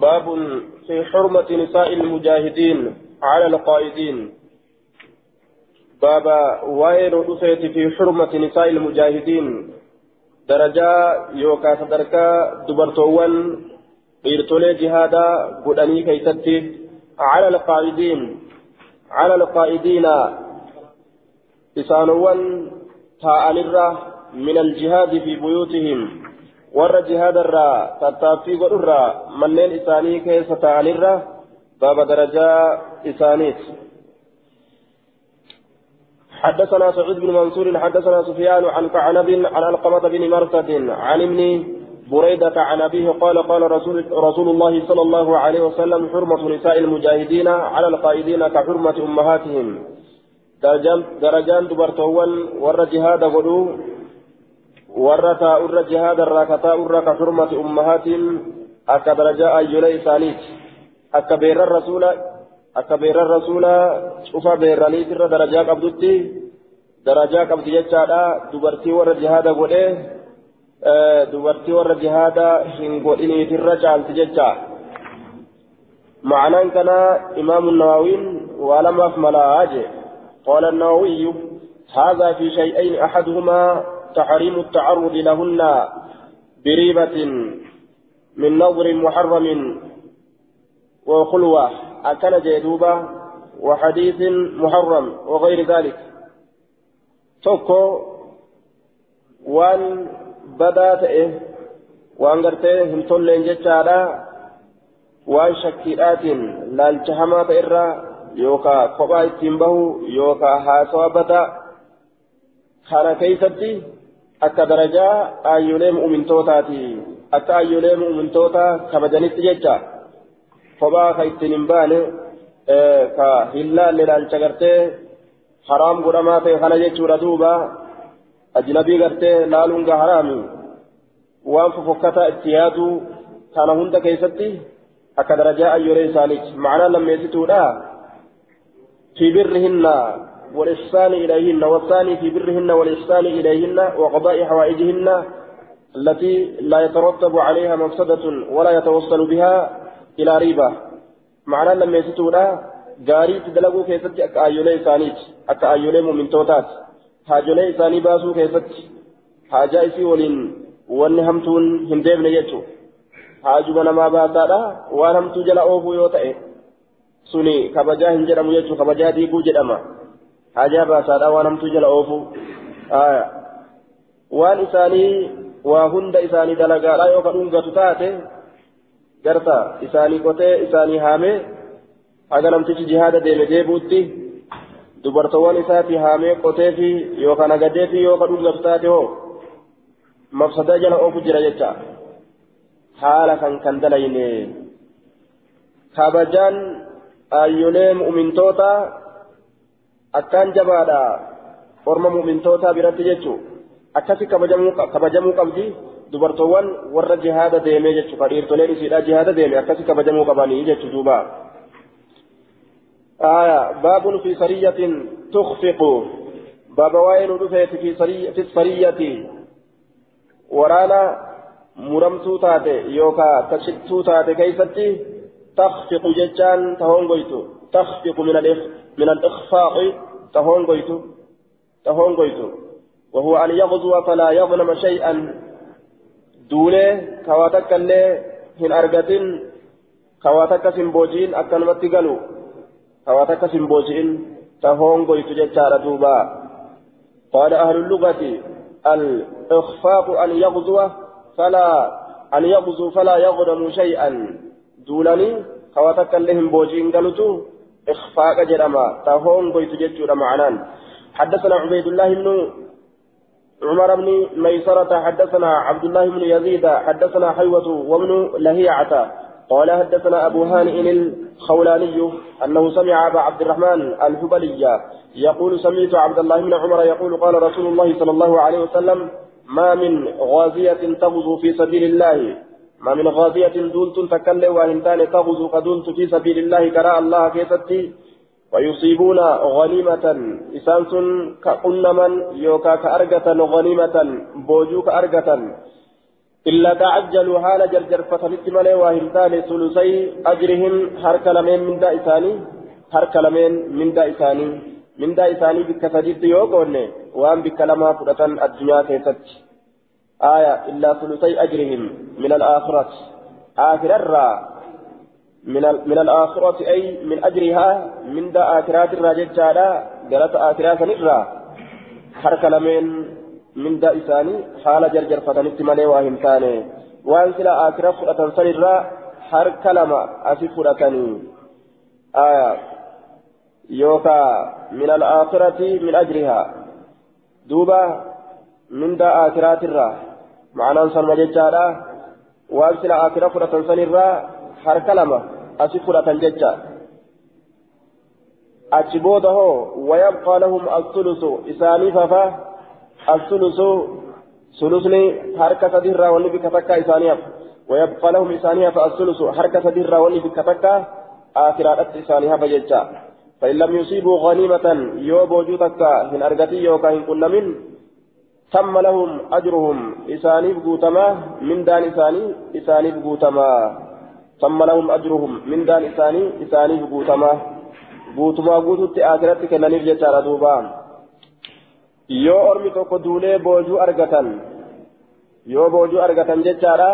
باب في حرمة نساء المجاهدين على القائدين. بابا وين رفيت في حرمة نساء المجاهدين. درجة يوكا صدركا دبرتوان dhiirtolee jihaadaa godhanii keeysatti على القائدين. على القائدين إسانوان تاءنرة من الجهاد في بيوتهم. ور جهاد الرا تتافي قدرة منين إساني كيس تاءنرة باب درجة إسانيت حدثنا سعيد بن منصور حدثنا سفيان عن كعنب عن القمة بن مرثد عن ابن بريدة عن أبيه قال قال رسول, رسول الله صلى الله عليه وسلم حرمة نساء المجاهدين على القائدين كحرمة أمهاتهم. درجان دبرتوان ور جهاد غدو ور تاؤر جهاد الراكتا ور كحرمة أمهاتهم أكا درجاء أيولي ثانيت أكا بير الرسول أكا بير الرسول شوف بيراني تر درجات قبضتي درجات قبض يجادا دبرتي ور جهاد غدو dubartii warra jihaadaa hin godhiniitirra caalti jecha. معنى كان إمام النووي ولم ملا أجي قال النووي هذا في شيئين أحدهما تحريم التعرض لهن بريبة من نظر محرم وخلوة أكل جيدوبة وحديث محرم وغير ذلك توكو وان gartee hin tolleen jechaadha waan shakkiidhaatiin laalcha hamaa ta'e irraa yookaa kophaa ittiin bahu yookaa haasawa badaa kana keeysatti akka darajaa aayyolee mu'mintootaati akka aayyolee mu'mintoota kabajanitti jecha kophaa ka ittiin hin baane ka hin laalle laalcha gartee haraam godhamaa ta'e kana jechuudha duuba ajnabii gartee laaluun gaa haraami waan fofokkataa itti yaadu kana hunda keessatti akka darajaa ayyoolee isaaniiti macnaa lammeessituudha fi birrihinna والإحسان إليهن والثاني في برهن والإحسان إليهن وقضاء حوائجهن التي لا يترتب عليها مفسدة ولا يتوصل بها إلى ريبة معنى لما يستودا غاري تدلقوا كيست أكا أيولي سانيت أكا أيولي مؤمن توتات wanni hamtuun hin deemne jechuudha haajuma namaa baasaadha waan hamtuu jala oofuu yoo ta'e suni kabajaa hin jedhamu jechuudha kabajaa diiguu jedhama jala oofuu waan isaanii waa hunda isaanii dalagaadha yoo ka dhungatu taate garta isaanii qotee isaanii haamee haga namtichi jihaada deeme deebuutti. dubartoowwan isaati haamee qotee fi yookaan agadee fi yookaan dhungatu taate hoo mafsadaa jala oofu jira jecha haala kan kan dalayne kabajaan aayyolee mu'mintoota akkaan jabaadha orma mu'mintoota biratti jechuun akkasi kabajamuu qabdi dubartoowwan warra jihaada deemee jechuudha dhiirtoleen isiidhaa jihaada deeme akkasi kabajamuu qabanii jechuudha duuba. آية باب في سرية تخفق باب وين رفيت في سرية في السرية ورانا مرمتو تاتي يوكا تشتو تاتي كيفتي تخفق ججان تهون قيتو تخفق من من الإخفاق تهون قيتو تهون قيتو وهو أن يغزو فلا يظلم شيئا. دولة كواتك اللي هن أرقتين كواتك سنبوجين أكنمت قالوا هواتك سمبوجين تهون قيت جتار دوبا. قال أهل اللغة الإخفاق أن يغزو فلا أن يغزو فلا يغنم شيئا. دولني هواتك لهم بوجين قالوا إخفاق جرما تهون قيت جتار معنان حدثنا عبيد الله بن عمر بن ميسرة حدثنا عبد الله بن يزيد حدثنا حيوة وابن لهيعة. قال حدثنا أبو هانئ الخولاني أنه سمع أبا عبد الرحمن الحبلي يقول سمعت عبد الله بن عمر يقول قال رسول الله صلى الله عليه وسلم ما من غازية تغزو في سبيل الله. ما من غازية دولت تكلم وإنتان تغزو قدولت في سبيل الله كراء الله كيستي ويصيبون غنيمة. إسانس كقنما يوكا كأرقة غنيمة بوجو كأرقة إلا تعجلوا حال جرجر فتنت ملي واهمتان ثلثي أجرهم حرك لمن من دا إساني حرك لمن من دا إساني من دا إساني بك سجدت يوقون وأن بك لما فرطا الدنيا كيست آية إلا ثلثي أجرهم من الآخرة. آخر الرا من من الآخرة أي من أجرها من دا آخرات الراجل جالا قالت آخرات الرا. حرك لمن من دا إساني حال جرجر فتنت ملي واهم تاني وان سلا آكرا فرأة سنرا حر كلمة أسي فرأتني آية. يوكا من الآخرة من أجرها. دوبا من دا آكرات الرا. معنى أنصر مججارا وان سلا آكرا فرأة سنرا حر كلمة أسي فرأة ججا. أجبوده ويبقى لهم الثلث إساني ففا الثلث ثلثني حركة سديرة واللي بكتكا إسانيا. ويبقى لهم إسانيا فالثلث حركة سديرة واللي بكتكا آخرات إسانيا فججا. فإن لم يصيبوا غنيمة يوب وجودك من أرغتي يوكا إن كنا من تم لهم أجرهم إساني بقوتما من دان إساني إساني بقوتما تم لهم أجرهم من دان إساني إساني بقوتما قوتما قوتت آخرتك لنيف جتارا دوبان yoo ormi tokko duulee boojuu argatan yoo boojuu argatan jechaadha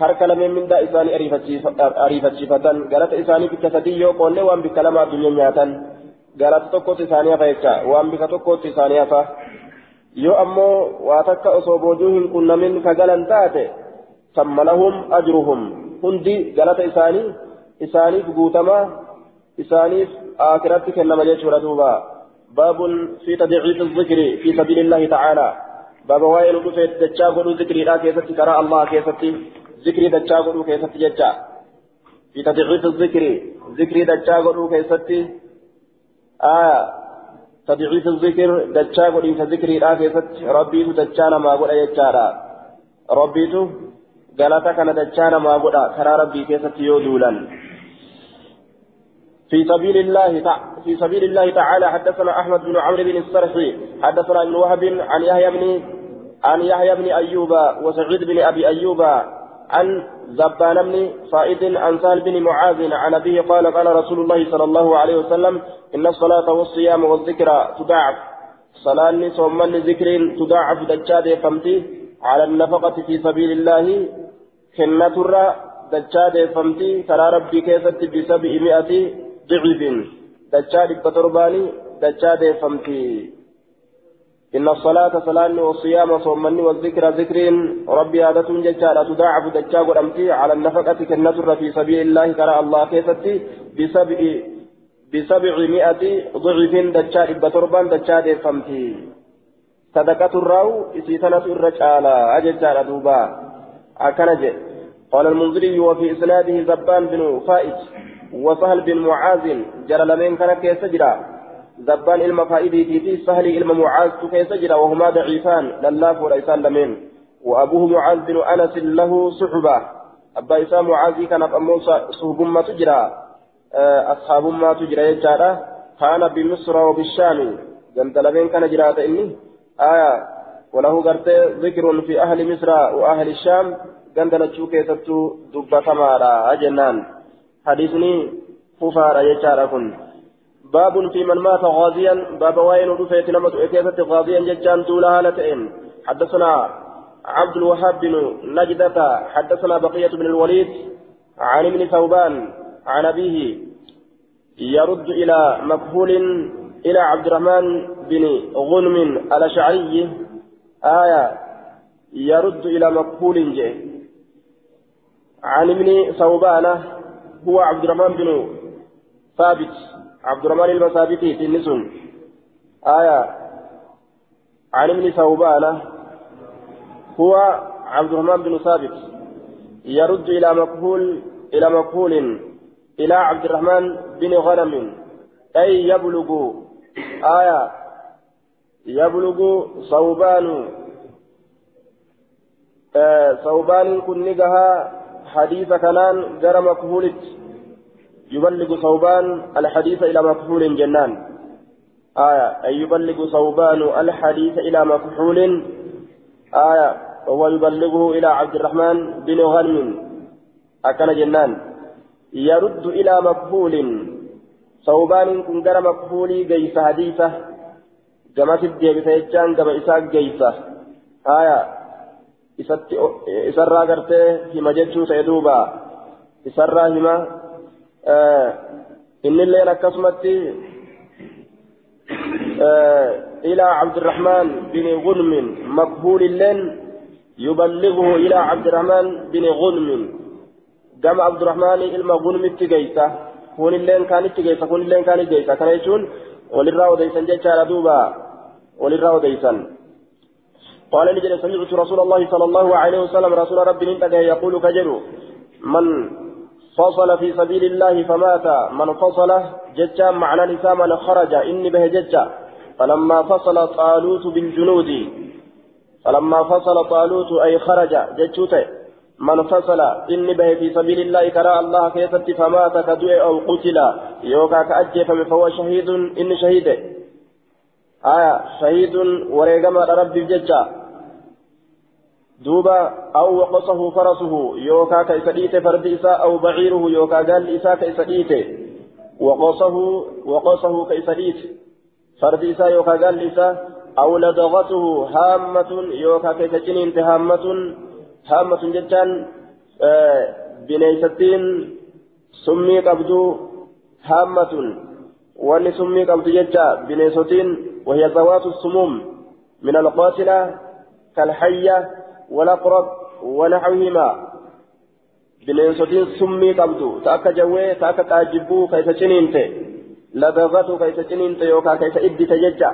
harka lameen mindaa isaanii ariifachiifatan galata isaanii bikka sadii yoo qoonne waan bikka lama addunyaa nyaatan galata tokkotti isaanii hafa jecha waan bikka tokkotti isaanii hafa yoo ammoo waa takka osoo boojuu hin qunnamin ka galan taate sammalahum ajruhum hundi galata isaanii isaaniif guutama isaaniif aakiratti kennama jechuudha duubaa باب في تضعيف الذكر في سبيل الله تعالى باب وائل رفيت دجا قلو ذكري لا كيست كرا الله كيست ذكري دجا قلو كيست ججا في تضعيف الذكر ذكري دجا قلو كيست آه تضعيف الذكر دجا قلو ذكري لا كيست ربي دجا ما قل يجارا ربي galata kana dachaa namaa godha karaa rabbii keessatti yoo duulan. في سبيل الله تع... في سبيل الله تعالى حدثنا احمد بن عمرو بن السرحي حدثنا ابن وهب عن يحيى بن عن يحيى بن ايوب وسعيد بن ابي ايوب عن زبان بن صائد عن سهل بن معاذ عن أبيه قال قال رسول الله صلى الله عليه وسلم إن الصلاة والصيام والذكر تضاعف. صلاة صوم ذكر تضاعف دجاد فمتي على النفقة في سبيل الله كنة دجاد فمتي ترى ربي كيست بسبعمائة ضعف. دجاد بترباني دجاد فمتي إن الصلاة صلاة والصيام صومني والذكر ذكر ربي هذا ججارة تضاعف دجاج الأمتي على النفقة كالنصر في سبيل الله. كرى الله كيفتي بسبع بسبعمائة ضعف دجاج بتربان دجاج فمتي صدقة الراو إسيتنة الرجالة أججارة دوبا. أكنج قال المنذري وفي إسناده زبان بن فائج وسهل بن معاذ جرى لمن كان كيسجرا زبان علم فائدي في سهل علم معاذ كيسجرا وهما ضعيفان لله وليسان لمن وأبوه معاذ بن أنس له صحبة أبا إسام معاذ كان أمو صحب ما تجرى أصحاب ما تجرى يجارة كان بمصر وبالشام جنت لمن كان جرات إني آية وله قرت ذكر في أهل مصر وأهل الشام جنت لتشوك يسبتو دبة تمارا أجنان حديثني ففار يجارة كن باب في من مات غازيا باب وين رفيت نمت إكيسة غازيا ججان طولها لتئن حدثنا عبد الوهاب بن نجدة حدثنا بقية بن الوليد عن ابن ثوبان عن أبيه يرد إلى مكهول إلى عبد الرحمن بن غنم الأشعري آية يرد إلى مكهول جه عن ابن ثوبان هو عبد الرحمن بن ثابت. عبد الرحمن المثابتي في النسون. آية. عن ابن ثوبان. هو عبد الرحمن بن ثابت. يرد إلى مكهول إلى مكهول إلى عبد الرحمن بن غنم. أي يبلغ. آية. يبلغ صوبان آه صوبان كن نجها حديث كلام جرى مكهولت يبلغ صوبان الحديث إلى مكحول جنان. آية أي يبلغ صوبان الحديث إلى مكحول آية وهو يبلغه إلى عبد الرحمن بن غنم. أكن جنان. يرد إلى مقبول صوبان كن جرى مقبولي جيس حديثة. جمع سدي بسيجان جمع إساق جيسة آية إسرى قرته هما جتشو سيدوبا. إسرى هما إن الليل كسمتي آه إلى عبد الرحمن بن غنم مقبول اللين يبلغه إلى عبد الرحمن بن غنم. قام عبد الرحمن إلما غنم التقيسة كون اللين كان التقيسة كون اللين كان التقيسة كان يشون وللراو ديسان جيشا دوبا. وللراو ديسان قال لي سمعت رسول الله صلى الله عليه وسلم رسول ربي انتقى يقول كجرو من فصل في سبيل الله فمات. من فصل ججا معنى نساء خرج. إني به ججا. فلما فصل طالوت بالجنود فلما فصل طالوت أي خرج ججوته من فصل إني به في سبيل الله كرى الله كيست فمات كدوء أو قتل. يوكا كأجف فهو شهيد إني شهيد. آية شهيد وريقما ربي ججا. دوبا أو وقصه فرسه يوكا كيسديت فرد إساء أو بعيره يوكا قال إساء كيسديت وقصه وقصه كيسديت فرد إساء يوكا قال إساء أو لدغته هامة يوكا كيسجنين هامة هامة جتان آه بنيستين سمي قبدو هامة وأن سمي قبدو جتا بنيستين وهي ذوات السموم من القاتلة كالحية والأقرب ونحوهما بنينسوتين سمي قبضو تأكا جوي تأكا تاجبو كيف تنينت لدغته كيف تنينت يوكا كيف إبدي تججع.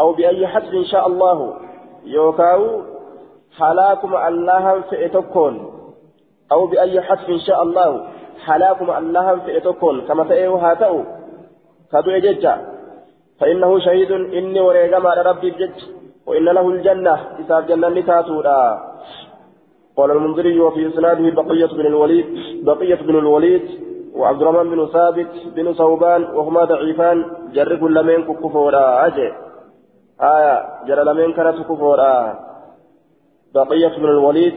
أو بأي حسب إن شاء الله. يوكاو حلاكم الله فئتكون أو بأي حسب إن شاء الله. حلاكم الله فئتكون كما تأيو هاتأو. كادو يججع فإنه شهيد إني وريقما ربي بجج. وإن له الجنة إساف جنة لتاتودا قال المنذري وفي إسناده بقية بن الوليد بقية بن الوليد وعبد الرحمن بن ثابت بن ثوبان وهما ضعيفان جر كل من كفورا أجي. آية جر لمن كانت كفورا بقية بن الوليد.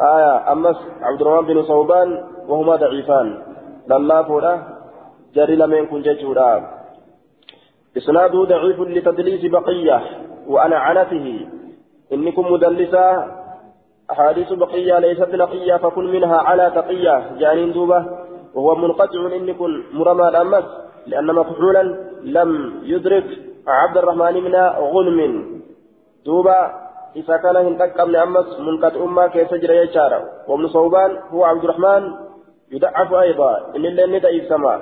آية أمس عبد الرحمن بن ثوبان وهما ضعيفان. لله فورا جر لمن كن ججورا إسناده ضعيف لتدليس بقية. وأنا عنته إنكم مدلسة. أحاديث بقية ليست نقية فكن منها على تقية. جانين دوبة. وهو منقطع إنكم مرمى الأمس لأن مفعولا لم يدرك عبد الرحمن من غنم. دوبة إذا كان هنتك قبل أمس منقطع ما كيف جرى يشارع وابن صوبان هو عبد الرحمن يدعف أيضا. إن اللي ندعي السماء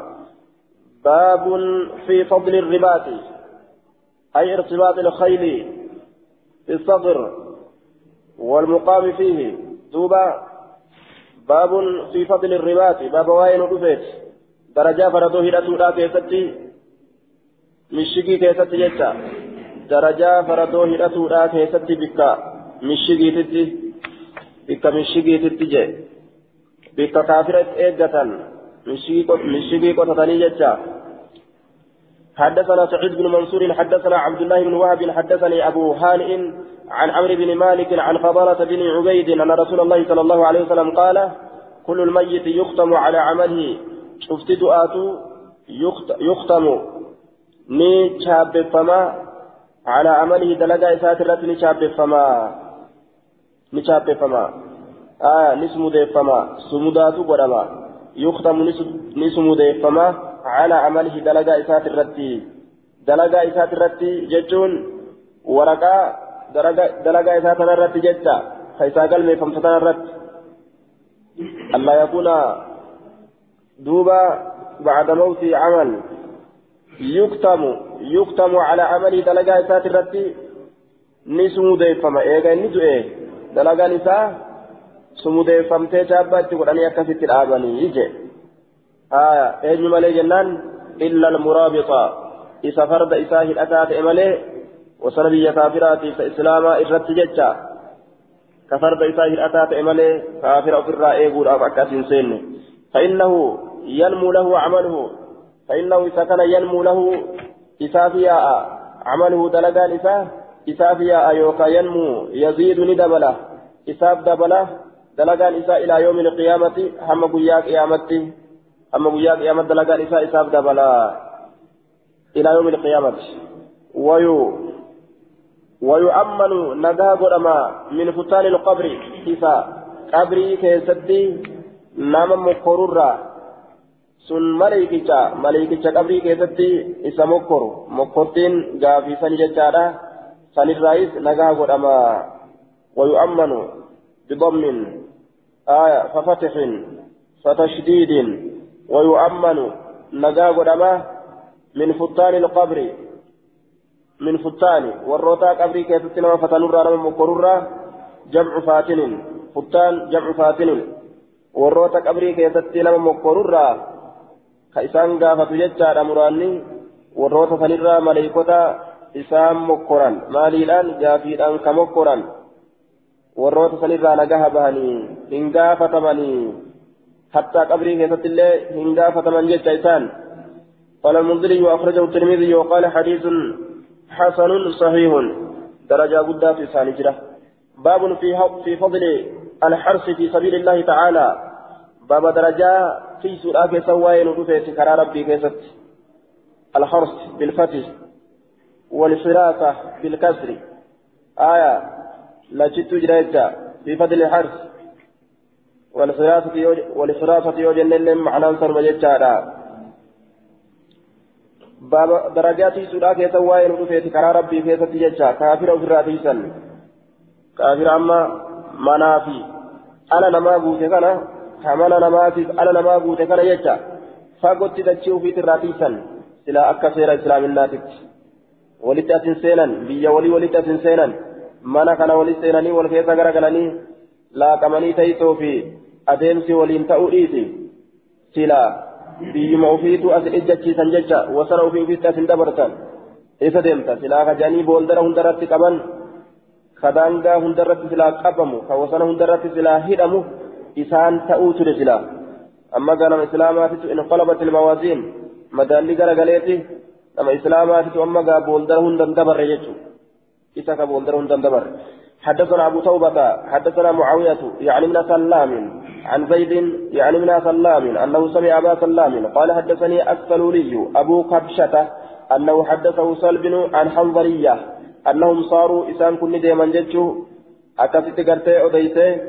باب في فضل الرباط. أي ارتباط الخيل الصدر والمقام فيه. دوبا باب في فضل الرباط باب وين رفيت درجة فردو هدتودا كيستي مشيكي كيستي جتا. درجة فردو هدتودا كيستي بكا مشيكي تتي بكا مشيكي تتي بكا كافرة إيجة مشيكي قطتني جتا. حدثنا سعيد بن منصور حدثنا عبد الله بن وهب حدثني أبو هانئ عن عمرو بن مالك عن فضالة بن عبيد أن رسول الله صلى الله عليه وسلم قال كل الميت يختم على عمله. شفت دعاته يختم. ني فما على عمله دلقا إسات الرت ني فما ني فما آه نسمو فما سموداتو قدما يختم نسمو فما على عمله دلقا إسات الرتي. دلقا إسات الرتي جتون ورقا دلقا إسات الرتي جتا. فإسا قلبي فمسطان الرت. ألا يكون دوبا بعد موت عمل. يكتم يكتم على عمله دلقا إسات الرتي. نسمو ديفما. إيغا ندو إيه. دلقا نساء سمو ديفمتي جابت تقول أني أكفت الآباني. يجي آية. أين مالي جنان إلا المرابطة. إذا فرد إساه الأتات إمالي وسنبي كافرات فإسلاما إرت ججا كفرد إساه الأتات إمالي كافر في الرائع يقول أفكاس سن فإنه ينمو له عمله. فإنه كان ينمو له إسافيا عمله دلقان إساه إساف يا أيوكا ينمو يزيد ندبله إساف دبله دلقان إساء إلى يوم القيامة هم قياك قيامتي. هم قياك قيامت دلقان إساء إساف دبله إلى يوم القيامة ويو ويؤمن نجاه قدما من فتان القبر إساء قبري كيستي نام مقرورا sun maleekicha maleekicha qabrii keessatti isa mokkoru mokkortiin gaafii sani jechaadha sanirraayis nagaa godhama wayu'ammanu bidammin aya fafatixin fatashdiidin ويؤمن نجا قدما من فتان القبر. من فتان والروتا قبري كيف تنوى فتنورا مقرورا جمع فاتن فتان جمع فاتن. والروتا قبري كيف تنوى مقرورا كإسان قافة ججارا مراني والروتا فنرا مليكوتا إسان مقران ماليلان جافيران كمقران والروتا فنرا نجاها بهني إن قافة مني. Hattaa qabrii keessatti illee hin gaafataman jecha isaan قال المنذري وأخرجه الترمذي وقال حديث حسن صحيح. درجة قد في سانجرة باب في في فضل الحرص في سبيل الله تعالى. باب درجة في سؤال سواين ودفت كرى ربي كيست. الحرص بالفتح والفراسة بالكسر. آية لا جت جريتا في فضل الحرص. والفراسة يوجن معنى صرم جتارا باب درجات سورة كيسا وين ودفت كرى ربي كيست جتا كافر وفراتيسا كافر أما منافي. أنا نما بوتي كان. كمانا نماتي أنا نما بوتي كان جتا فقلت تجيو في تراتيسا سلا أكا سيرا إسلام asin seenan biyya walii walitti asin seenan mana kana walitti seenanii wal keessa garagalanii laaqamanii ta'itoo fi adeemsi waliin ta'uu dhiisi sila biyyuma ofiitu asin ijjachiisan jecha wasana ofii ofiitti asin dabartan isa deemta silaa kajanii booldara hundarratti qaban kadaangaa hundarratti silaa qabamu ka wasana hundarratti silaa hidhamu isaan ta'uu ture silaa amma ganama islaamaatitu inqalabat ilmawaaziin madaalli garagaleeti nama islaamaatitu amma gaa booldara hundan dabarre jechu isa ka booldara hundan dabarre حدثنا أبو توبة حدثنا معاوية يعني من سلام عن زيد يعني من سلام أنه سمع أبا سلام قال حدثني السلولي أبو قبشة أنه حدثه سلب عن حنظلية أنهم صاروا إسان كن ديما جتشو أكست قرتي أديته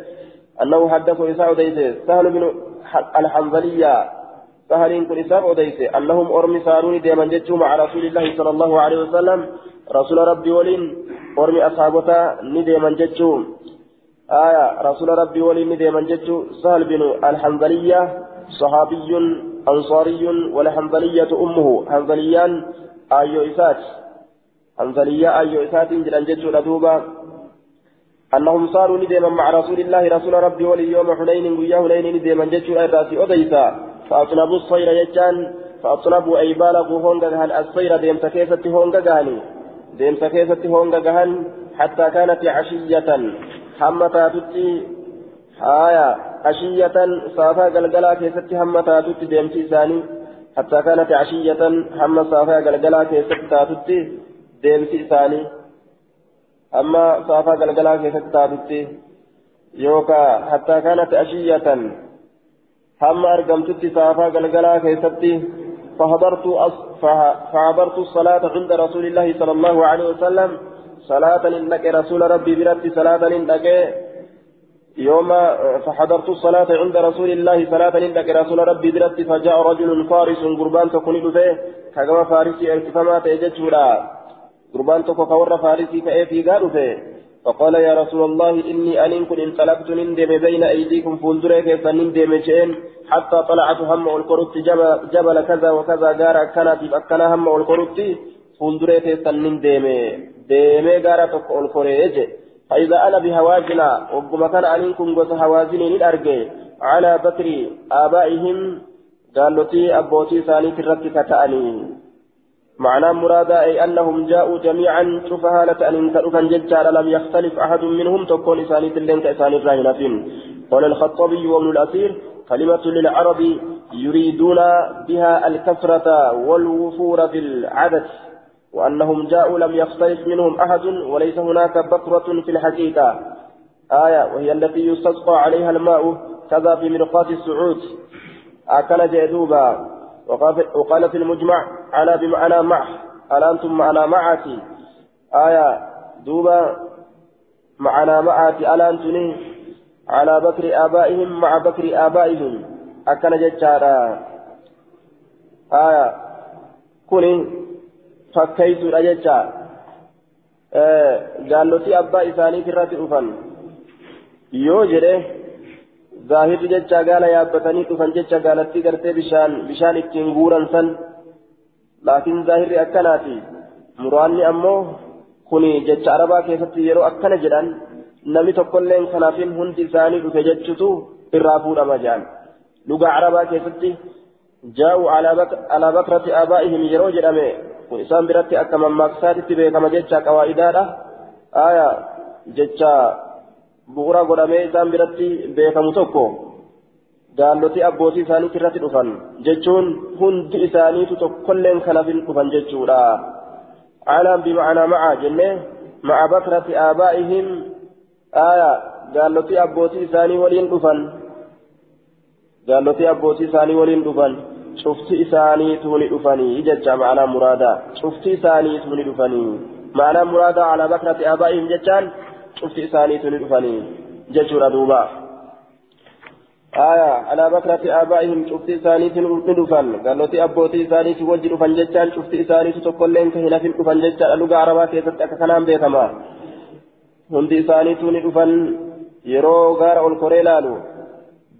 أنه حدثه إساء أديته سهل بن الحنظلية سهل كن إساء أديته أنهم أرمي صاروا ديما جتشو مع رسول الله صلى الله عليه وسلم. رسول ربي ولين أرمي أصحابتا نديما جتشو آية رسول ربي ولين نديما جتشو. سهل بن الحنظلية صحابي أنصاري والحنظلية أمه. حنظليان آيو إسات. حنظلية آيو إسات جلان جتشو لدوبا. أنهم صاروا نديما مع رسول الله رسول ربي ولي يوم حنين ويا حنين نديما جتشو. الراسي أديسا. فأطلبوا الصير يجان فأطلبوا أي بالغوا هونغا هل الصير ديمتا كيستي هونغا غاني ديمتا كيستي هونغا غهن حتى كانت عشية حمتا تتي آية عشية صافا قلقلا كيستي حمتا تتي ديمتي ثاني حتى كانت عشية حم صافا قلقلا كيستي تاتتي ديمتي ثاني أما صافا قلقلا كيستي تاتتي يوكا حتى كانت عشية هم أرقمتت صافا قلقلا كيستي فحضرت أص... فحضرت الصلاة عند رسول الله صلى الله عليه وسلم صلاة إنك رسول ربي برتي صلاة إنك يوم فحضرت الصلاة عند رسول الله صلاة إنك رسول ربي برتي فجاء رجل فارس قربان تكون فيه كما فارسي ارتفما تيجتشورا قربان تكو كور فارسي كأي في قالوا فيه فقال يا رسول الله إني أن كن انطلقت نندم بين أيديكم فولدريك فنندم شيئا حتى طلعت هم والقرط جبل, جبل كذا وكذا جارا كانت أكنا هم والقرط فولدريك فنندم ديمي جارا والقريج فإذا أنا بهواجنا وقم كان أن كن قوس هوازني للأرجي على بكر آبائهم قالوا تي أبوتي ثاني الركة تأني معنى مرادا أي أنهم جاءوا جميعا شوف هالة أن انترفا ججال لم يختلف أحد منهم تكون إسانية لين كإسانية الراهنة قال الخطابي وابن الأثير كلمة للعرب يريدون بها الكثرة والوفور في العدد وأنهم جاءوا لم يختلف منهم أحد وليس هناك بكرة في الحقيقة. آية وهي التي يستسقى عليها الماء كذا في مرقات السعود. أكل جدوبا وقال في المجمع على بمعنى مع ألا أنتم معنا معتي آية دوبا معنا معتي ألا أنتم على بكر آبائهم مع بكر آبائهم. أكل جدارا آية كوني fakkeeysuudha jecha gaallotii abbaa isaaniit irratti dhufan yoo jedhe zaahirri jecha gaala yaabbatanii dhufan jecha gaalattii gartee bishaan bishaan ittiin guuran san laakiin zaahirri akkanaati muraanni ammoo kuni jecha arabaa keessatti yeroo akkana jedhan namni tokkolleen kanaafin hundi isaanii dhufe jechutu irraa fuudhama jedhan lugaa arabaa keessatti jaa'u alaa bakrati aabaa'ihim yeroo jedhame kun isaan biratti akka mammaaksaatitti beekama jecha qawaa'idaadha aya jecha bu'uura godhamee isaan biratti beekamu tokko gaallotii abbootii isaaniitti irratti dhufan jechuun hundi isaaniitu tokkolleen kanafin dhufan jechuudha alaan bima'anaa ma'a jennee ma'a bakrati aabaa'ihim aya gaallotii abbootii isaanii waliin dhufan gaallotii abbootii isaanii waliin dhufan cufti isaaniitu ni dhufanii jecha ma'anaa muraadaa cufti isaaniitu ni dhufanii ma'anaa muraadaa alaa bakrati aabaa'ihim jechaan cufti isaaniitu ni dhufanii jechuudha duuba alaa bakrati aabaa'ihim cufti isaaniitu ni dhufan gallooti abbootii isaaniitu wajji dhufan jechaan cufti isaaniitu tokkolleen ka hin hafin dhufan jechaadha lugaa arabaa keessatti akka kanaan beekama hundi isaaniitu ni dhufan yeroo gaara ol koree laalu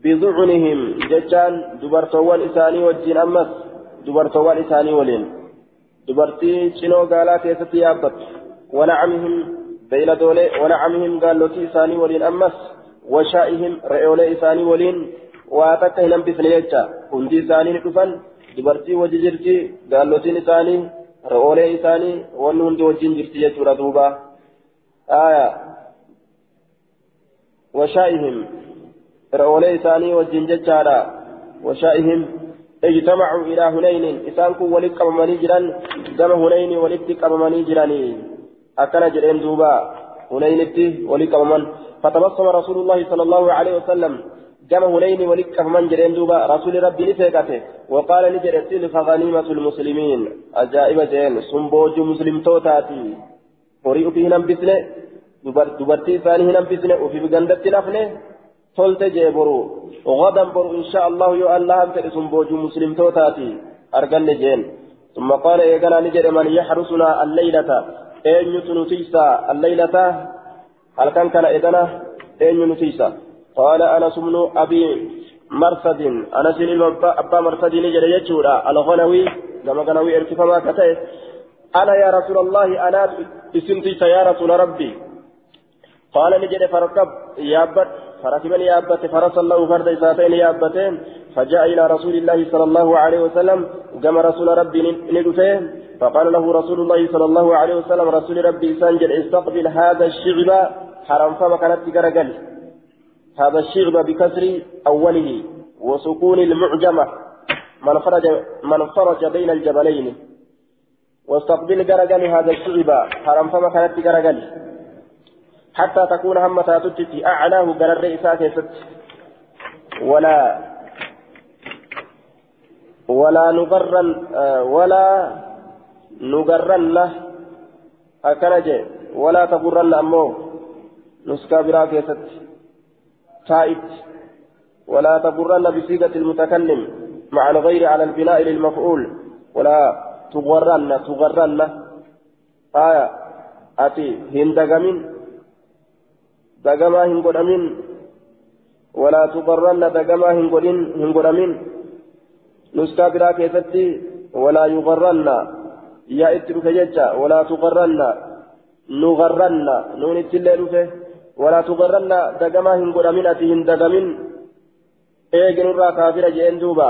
بذعنهم دبرتوان إساني وجين أمس دبرتوان إساني ولين دبرتي شنو قالا كيستي يابت ونعمهم بين دولي ونعمهم قال لوتي إساني ولين أمس وشائهم رئيولي إساني ولين واتكا هنم بسنيجا هندي إساني نكفن دبرتي وججرتي قال لوتي إساني رئيولي إساني وأنه هندي وجين جرتي يجورا دوبا آية وشائهم رؤولي إساني وجن ججارا وشائهم اجتمعوا إلى هنين إسان كن ولد قبمني جران دم هنين ولد قبمني جراني أكل جرين دوبا هنين ولد قبمن فتبصم رسول الله صلى الله عليه وسلم. جمع هنين ولد قبمن جرين دوبا رسول ربي نفيقته وقال نجر تلك غنيمة المسلمين. أجائب جين سنبوج مسلم توتاتي. وريء فيه نمبسنه dubartii isaanii hin hambisne ofii gandatti nafne tolte jee boru غدا بر إن شاء الله يو الله أنت اسم مسلم توتاتي. أرجل جين. ثم قال إيقنا نجد من يحرسنا الليلة؟ أين نتيسا الليلة هل كان كان إذنا أين نتيسا قال أنا سمن أبي مرصد أنا سن أبا مرصد نجد يجورا الغنوي لما غنوي ارتفاما كتئ أنا يا رسول الله أنا اسمتيس يا رسول ربي قال نجد فركب يابت فركبني يابت فرس الله فرد إساتين يابتين فجاء إلى رسول الله صلى الله عليه وسلم كما رسول ربي ندفه. فقال له رسول الله صلى الله عليه وسلم رسول ربي سنجل استقبل هذا الشغب حرم فما كانت تقرقل. هذا الشغب بكسر أوله وسكون المعجمة من فرج من فرج بين الجبلين. واستقبل قرقل هذا الشغب حرم فما كانت تقرقل. حتى تكون همة تتتي أعلاه قال الرئيس كيست ولا ولا نغرن ولا نغرن أكنج ولا تغرن أمو نسكا برا كيست تائت ولا تغرن بصيغة المتكلم مع الغير على البناء للمفعول. ولا تغرن تغرن آية. أتي هندقمين. Walaa tuqarranna dagamaa hin godhin hin godhamin nuskaa biraa keessatti walaa yuqarranna yaa itti dhufe jecha walaa tuqarranna nuqarranna nuun ittillee dhufe walaa tuqarranna dagamaa hin godhamin ati hin dagamin eeginurraa kaafira jeen duuba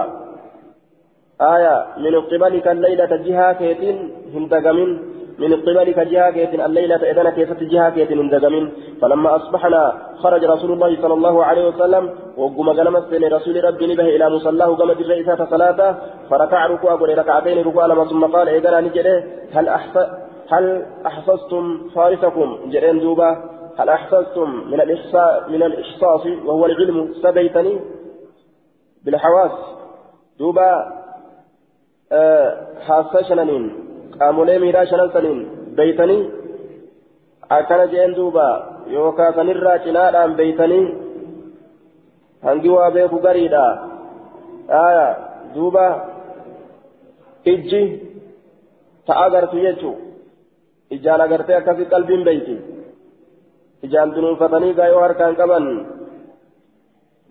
قبلك الليلة جهة كيتين هندقمين من قبلك جهة الليلة إذا كيست جهة دقم فلما أصبحنا خرج رسول الله صلى الله عليه وسلم وقم قلم السنة رسول ربي نبه إلى مصلاه قامت الرئيسة صلاة فركع ركوع قل ركعتين ركوع لما ثم قال إذا نجده هل أحسن هل أحسستم فارسكم؟ جرين دوبا. هل أحسستم من الإحصاء من الإحصاص وهو العلم؟ سبيتني بالحواس. دوبا أه حاسة شنانين قامولي ميرا شنان سنين بيتني أكن جين دوبا يوكا سنرا چنادان بيتني hangi waa beeku gariidha aya duuba ijji ta agartu jechu ijaan agartee akkasi qalbiin beeyti ijaan dunuunfatanii gaa yoo harkaan qaban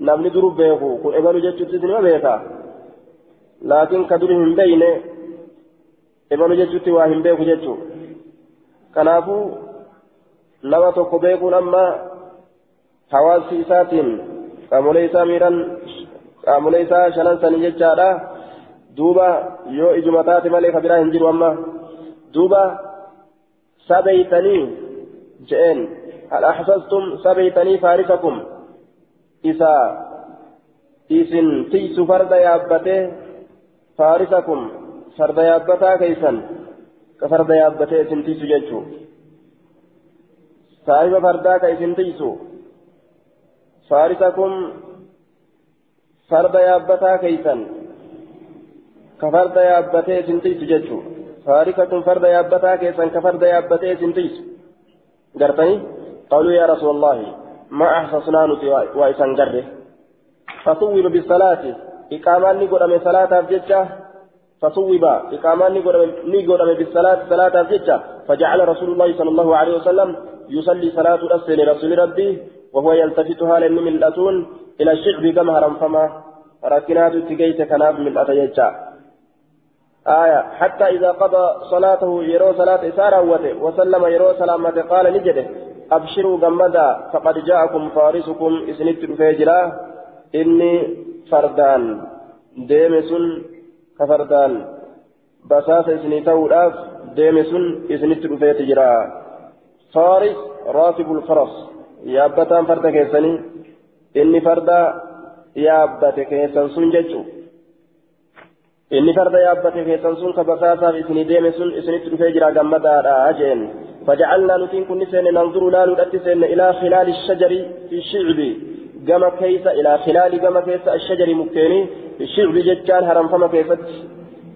namni duru beeku kun ebalu jechuuttis nima beeka laakiin ka duri hin beeyne ebalu jechuutti waa hin beeku jechu kanaafuu nama tokko beekuun amma hawaasi isaatiin qaamolee isaa miidhan qaamolee isaa shanan sanii jechaadha duuba yoo ijuma taate malee ka biraa hin jiru amma duuba sabeytanii je'een hal axsastum sabeytanii faarisakum isa isin tiysu farda yaabbatee faarisakum farda yaabbataa keeysan ka farda yaabbatee isin tiysu jechuu. Saahiba fardaa ka isin tiysu فارسكم فرد يابتا كيسا كفرد يابتي سنتيس ججو فارسكم فرد يابتا كيسا كفرد يابتي سنتيس قرتني قالوا يا رسول الله ما أحسسنا نتي وإسان قره فصوب بالصلاة إقامان نقول من صلاة بججة فصوب إقامان نقول من بالصلاة صلاة بججة فجعل رسول الله صلى الله عليه وسلم يصلي صلاة الأسر لرسول ربي وهو يلتفت هالا من الأتون إلى الشعب كما هرم فما. ركنات تجيت كناب من الأتيجا آية. حتى إذا قضى صلاته يرو صلاة إسارة وسلم يرو سلامة قال نجده أبشروا جمدا فقد جاءكم فارسكم. إسنت فيجرا إني فردان. ديمس كفردان بساس إسني تولاف ديمس إسنت فيجرا فارس راكب الفرس yaabbataan farda keessanii inni farda yaabbate keessan sun jechu inni farda yaabbate keessan sun ka basaasaaf isinii deeme sun isinitti dhufee jira gammadaadha jeen فجعلنا نتين كن سين ننظر لا نؤتي سين إلى خلال الشجر في الشعب جما كيس إلى خلال جما كيس الشجر مكيني هرم فما كيست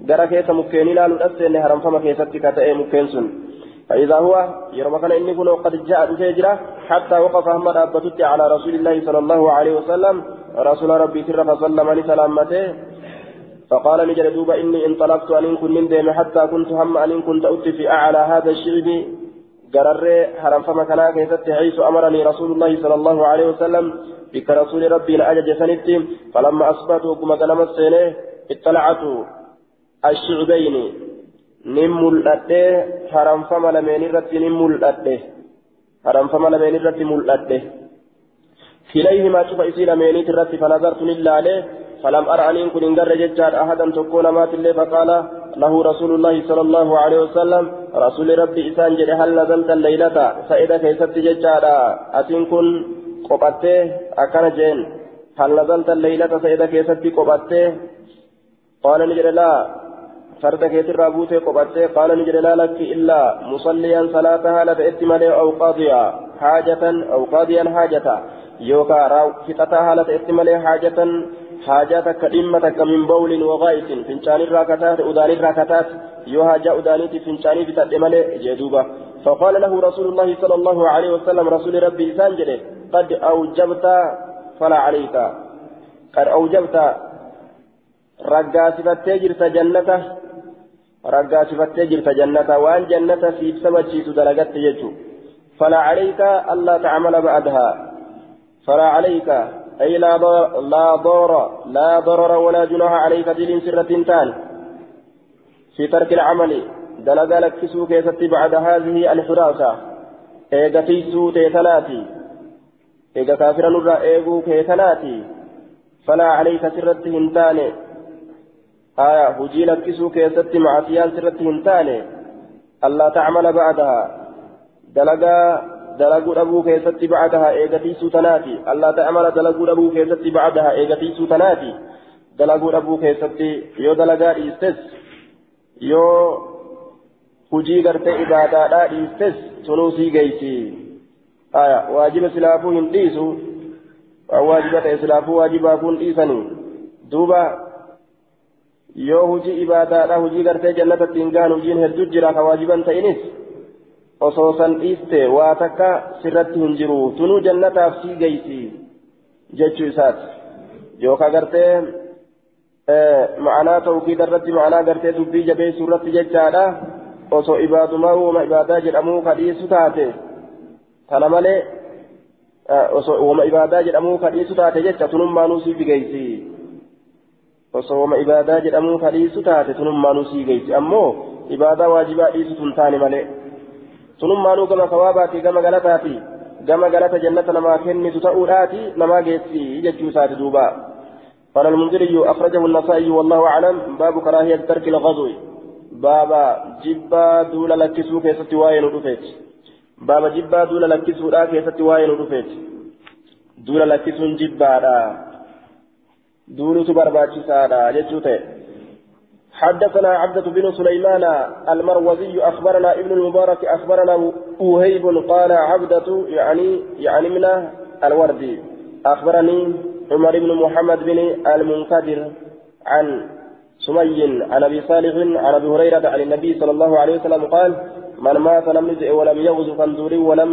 جرى كيس مكيني لا نؤتي سين هرم فما كيست كتئ مكين سن. فإذا هو يرمى كان إني كنوا قد جاء بفجرة حتى وقف أحمد أبتت على رسول الله صلى الله عليه وسلم رسول ربي سر فسلم لسلامته فقال نجد دوبا إني انطلقت أن كن من ديم حتى كنت هم أن كنت أتي في أعلى هذا الشعب. قرر حرم فما كان كيست أمرني رسول الله صلى الله عليه وسلم بك رسول ربي لأجج سنتي فلما أصبحت وكما كلام السنة اطلعت الشعبين nin mul'adhe haramfama lameen irratti nin mul'adhe haramfama lameen irratti mul'adhe kilayhimaa cufa isii lameeniit irratti fanazartu nin laale فلم أرى أن يكون إن جرى أحدا تكون مات الله فقال له رسول الله صلى الله عليه وسلم رسول ربي إسان جرى هل نزلت الليلة؟ فإذا كيست ججار أتين كن قبته أكن جين هل نزلت الليلة؟ فإذا كيست قبته قال نجري لا. فرد كيت الرابوت قبته قال نجري لا لك إلا مصليا صلاتها لتأتي ملي أو قاضيا حاجة أو قاضيا حاجة. يوكا راو فتتها لتأتي ملي حاجة. حاجة كلمة من بول وغائط فنشان الراكتات أدان الراكتات يو حاجة أدانيتي فنشاني ملي جدوبة فقال له رسول الله صلى الله عليه وسلم رسول ربي سانجله قد أوجبت فلا عليك قد أوجبت رقاسفتي جرت جنته رقاسفتي جرت جنته وان جنة في سبتشيت دلقت يجو فلا عليك ألا تعمل بعدها فلا عليك أي لا ضرر لا ضرر لا ضرر ولا جناح عليك دين سرة تان. في ترك العمل دلق لك سوك بعد هذه الحراسة. إيغا تيسو تيتناتي إيغا كافرا نرى إيغو كيتناتي فلا عليك سرة هنتاني آية هجي لك سوك معصيان سرة هنتاني ألا تعمل بعدها. دلقا دلقوا أبو كيست بعدها إيغتي سوتناتي ألا تعمل دلقوا أبو كيست بعدها إيغتي سوتناتي دلقوا أبو كيست يو دلقا إيستس يو ibaadaadhaa dhiistes sunuu sii geessi waajiba silaafuu hin dhiisu waan waajiba ta'e silaafuu waajibaafuun dhiisanii duuba yoo hujii ibaadaadha hujii gartee jannatatti hin gahan hujiin hedduu jira ka waajiban ta'inis osoo san dhiiste waa takka sirratti hin jiru. Tunuu jannataaf sii gaysi jechuu isaati. Yookaan gartee e, ma'anaa tawkiida irratti ma'anaa gartee dubbii jabeessuu irratti jechaadha. Osoo ibaadumaa uuma ibaadaa jedhamuu kadhiisu taate. Kana malee e, osoo uuma ibaadaa jedhamuu kadhiisu taate jecha tunummaanuu sii bigaysi osoo uuma ibaadaa jedhamuu kadhiisu taate tunummaanuu sii gaysi ammoo ibaadaa waajibaa dhiisu tun taane malee. Tunummaanuu gama sawaabaati gama galataati gama galata jannata namaa kennitu ta'uudhaati namaa geessi jechuu duuba قال المنذري أخرجه النسائي والله أعلم باب كراهية ترك الغزو baaba jibbaa duula lakkisuu keessatti waa'ee nu dhufeeti baaba jibbaa duula lakkisuudhaa keessatti waa'ee nu dhufeeti duula lakkisuun jibbaadha duulutu barbaachisaadha jechuu ta'e حدثنا عبدة بن سليمان المروزي أخبرنا ابن المبارك أخبرنا وهيب قال عبدة يعني يعني من الوردي أخبرني عمر بن محمد بن المنكدر عن سمي عن أبي صالح عن أبي هريرة عن النبي صلى الله عليه وسلم قال من مات لم يزئ ولم يغزو كان ولم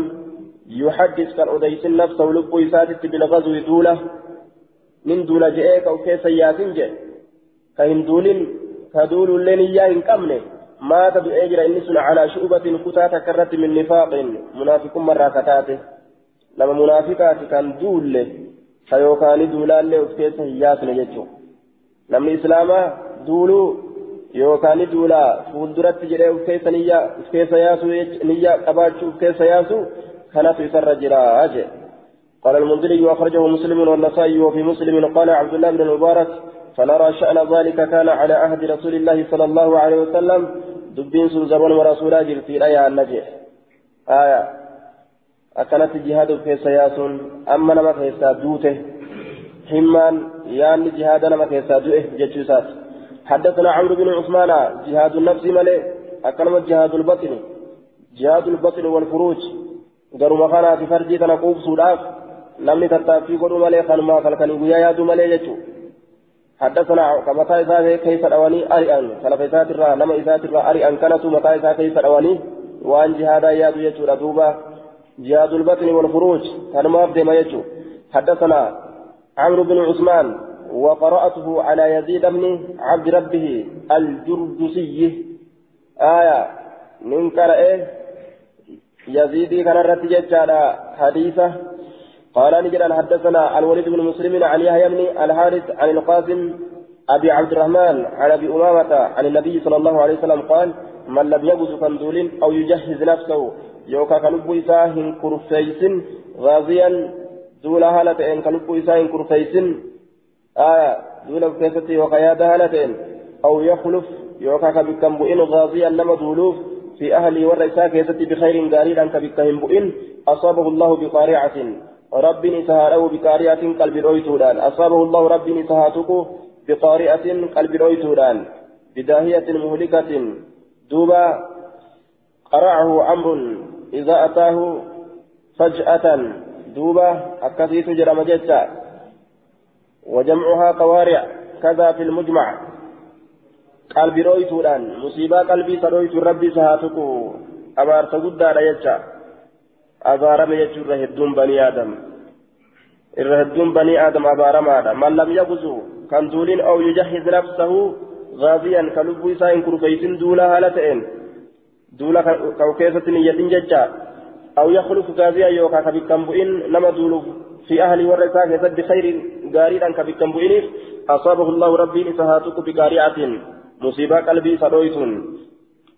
يحدث كان أديس نفسه لب يساتت بالغزو دولة من دولة جئك أو كيس ياسين جئ كهن دول كدول لين إياه كمنه مات بأجر إنسنا على شعبة كتا تكرت من نفاق. منافق مرة كتاتة. لما منافقات كان دول فيوكان دولا namni islaamaa duuluu yookaan duulaa fuulduratti jedhee uf keessa niyyaa uf keessa yaasu niyyaa qabaachuu uf keessa yaasu kanatu isarra jira jee قال المنذري وأخرجه مسلم والنسائي وفي مسلم قال عبد الله بن المبارك فنرى شأن ذلك كان على عهد رسول الله صلى الله عليه وسلم. دبين سنزبون ورسولا جرتي الآية النجح آية. أكنت جهاد في سياسون. أما نما في دوته حمان يان جهاد نما كيسا دوئه جتشوسات حدثنا عمرو بن عثمان. جهاد النفس ملئ أكلم جهاد البطن. جهاد البطن والفروج. قالوا مخانا في فرجي تنقوب سوداف. لم تتافي قولوا ملئ خنما خلقني ويا يادو ملئ جتشو. حدثنا كما تايسا كيف الأواني؟ أريان سلفيسات الرا نما إسات الرا أريان كانت متايسا كيف الأواني؟ وأن جهاد يادو يجو ردوبا جهاد البطن والفروج كان ما أبدي ما يجو. حدثنا عمرو بن عثمان وقرأته على يزيد بن عبد ربه الجردسي آية. من قرأه يزيد كان الرتيجة على حديثة. قال نجد حدثنا الوليد بن مسلم عن يحيى بن الحارث عن القاسم أبي عبد الرحمن عن أبي أمامة عن النبي صلى الله عليه وسلم قال من لم يجوز كندول أو يجهز نفسه يوكا كلب إساه كرفيس غازيا دولا هالتين كلب إساه كرفيس آية دولا كيفتي وقيادة هالتين أو يخلف يوكا كبكم بؤن غازيا لما دولوف في أهلي والرئيسا كيفتي بخير قاريرا كبكهم بؤن أصابه الله بقارعة رب نسهاره بقارئة قلب رويتودان أصابه الله رب نسهاتك بقارئة قلب رويتودان بداهية مهلكة. دوبا قرعه أمر. إذا أتاه فجأة. دوبا أكثيت جرم جتا. وجمعها قوارع. كذا في المجمع. قلب رويتودان مصيبة قلبي سرويت ربي سهاتك أبارت قدار يجتا abaarame jechuurra hedduun banii aadam irra hedduun banii aadam abaaramaadha man lam yaguzu kan duulin aw yujahiz nafsahu gaaziyan ka lubbuu isaa hin kurfeysin duula haala ta'een duula ka'u keessatti niyyadhin jecha aw yakhlufu gaaziyan yookaa ka bikkan bu'in nama duuluuf fi ahli warra isaa keessatti khayri gaariidhaan ka bikkan bu'iniif asaabahu allahu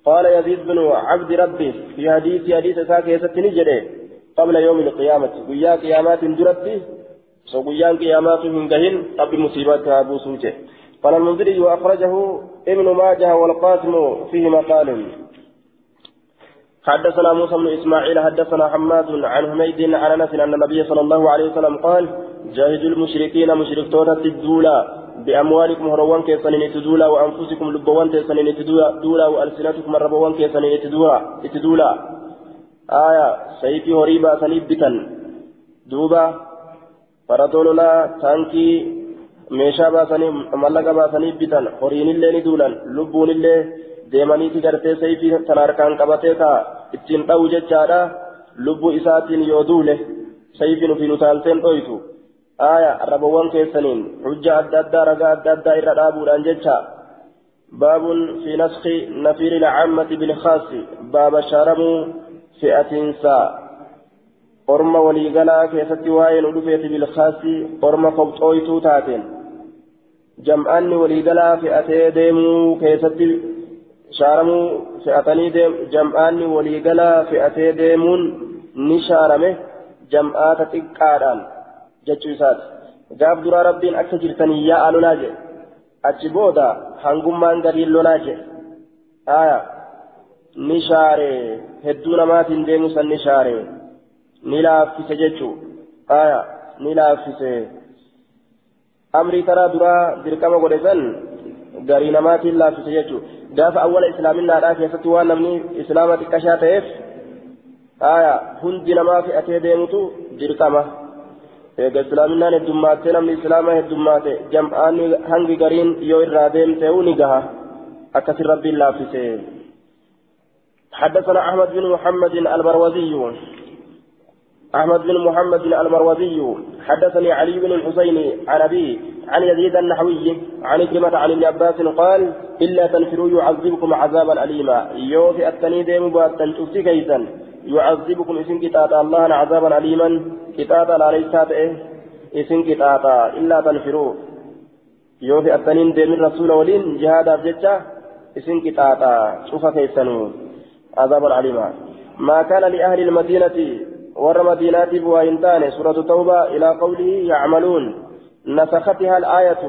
قال يزيد بن عبد ربه في حديث حديث ساكي نجري قبل يوم القيامة. ويا قيامات درتي سويا قيامات من جهل قبل مصيبات أبو سوجه. قال المنذري وأخرجه ابن ماجه والقاسم فيه مقال. حدثنا موسى بن إسماعيل حدثنا حماد عن حميد عن أنس أن النبي صلى الله عليه وسلم قال جاهدوا المشركين مشرك توتا الدولا باموالكم هروان كيسنين تدولا وانفسكم لبوان كيسنين تدولا والسنتكم الربوان كيسنين تدولا آية سيفي هريبا سنيبتا دوبا تانكي mallaqa baasanii bitan horiinillee ni duulan lubbuunillee deemaniiti gartee sayfii tan harkaan qabatee kaa ittiin dha'u jechaadha lubbuu isaatiin yoo duule sayfiin ufiin utaalteen dhoytu aaya arrabawwan keessaniin hujja adda addaa ragaa adda addaa irra dhaabuudhaan jecha baabun fi naskhi nafiiri lcammati bilkhaasi baaba shaaramuu fi'atiinsaa orma waliigalaa keessatti waa'een udhufeeti bilkhaasi orma kobxooytuu taateen jam'aanni waliigalaa fe'atee deemuu keessatti shaaramuu fe'atanii jam'aanni waliigalaa fe'atee deemuun ni shaarame jam'aata xiqqaadhaan lolaa jedhe achi booda hangummaan gadiin lolaa jedhe aya ni shaare hedduu namaatiin deemu san ni shaare ni laaffise jechuu aya ni laaffise amrii taraa duraa dirqama godhe san garii namaatiin laaffise jechuudha gaafa awwala islaaminaadhaa keessatti waan namni islaama xiqqashaa ta'eef aya hundi namaa fe'atee deemutu dirqama eega islaaminaan heddummaatee namni islaama heddummaate jam'aanni hangi gariin yoo irraa deemtee ni gaha. Akkasin rabbiin laaffise حدثنا أحمد بن محمد البروزي أحمد بن محمد المروزي حدثني علي بن الحسين عن أبيه عن يزيد النحوي عن كلمة عن ابن عباس قال إلا تنفروا يعذبكم عذابا أليما يوفي التنيد مباتا شفتي كيسا يعذبكم إسن كتاتا الله عذابا أليما. كتاتا لا ليس إسن كتاتا إلا تنفروا. يوفي التنين من رسول ولين جهادا بجتا إسن كتاتا شوف كيسا عذابا أليما. ما كان لأهل المدينة ور مدينات بوهنتان سورة التوبة إلى قوله يعملون. نسختها الآية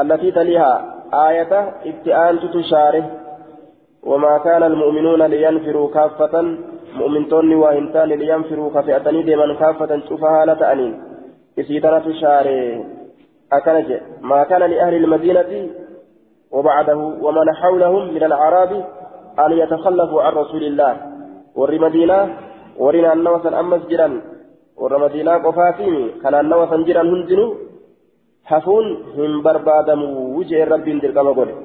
التي تليها آية ابتئان تشارة. وما كان المؤمنون لينفروا كافة مؤمنتون وهنتان لينفروا كفئتني ديما كافة شوفها لتأنين إسيتنا تشاره أكنج ما كان لأهل المدينة وبعده ومن حولهم من الأعراب أن يتخلفوا عن رسول الله ور مدينة naannawa san ammas jiran warra madiinaa qofaatiimi ka naannawa san jiran hundinuu hafuun hin barbaadamu wujeen rabbiin dirqama godhe.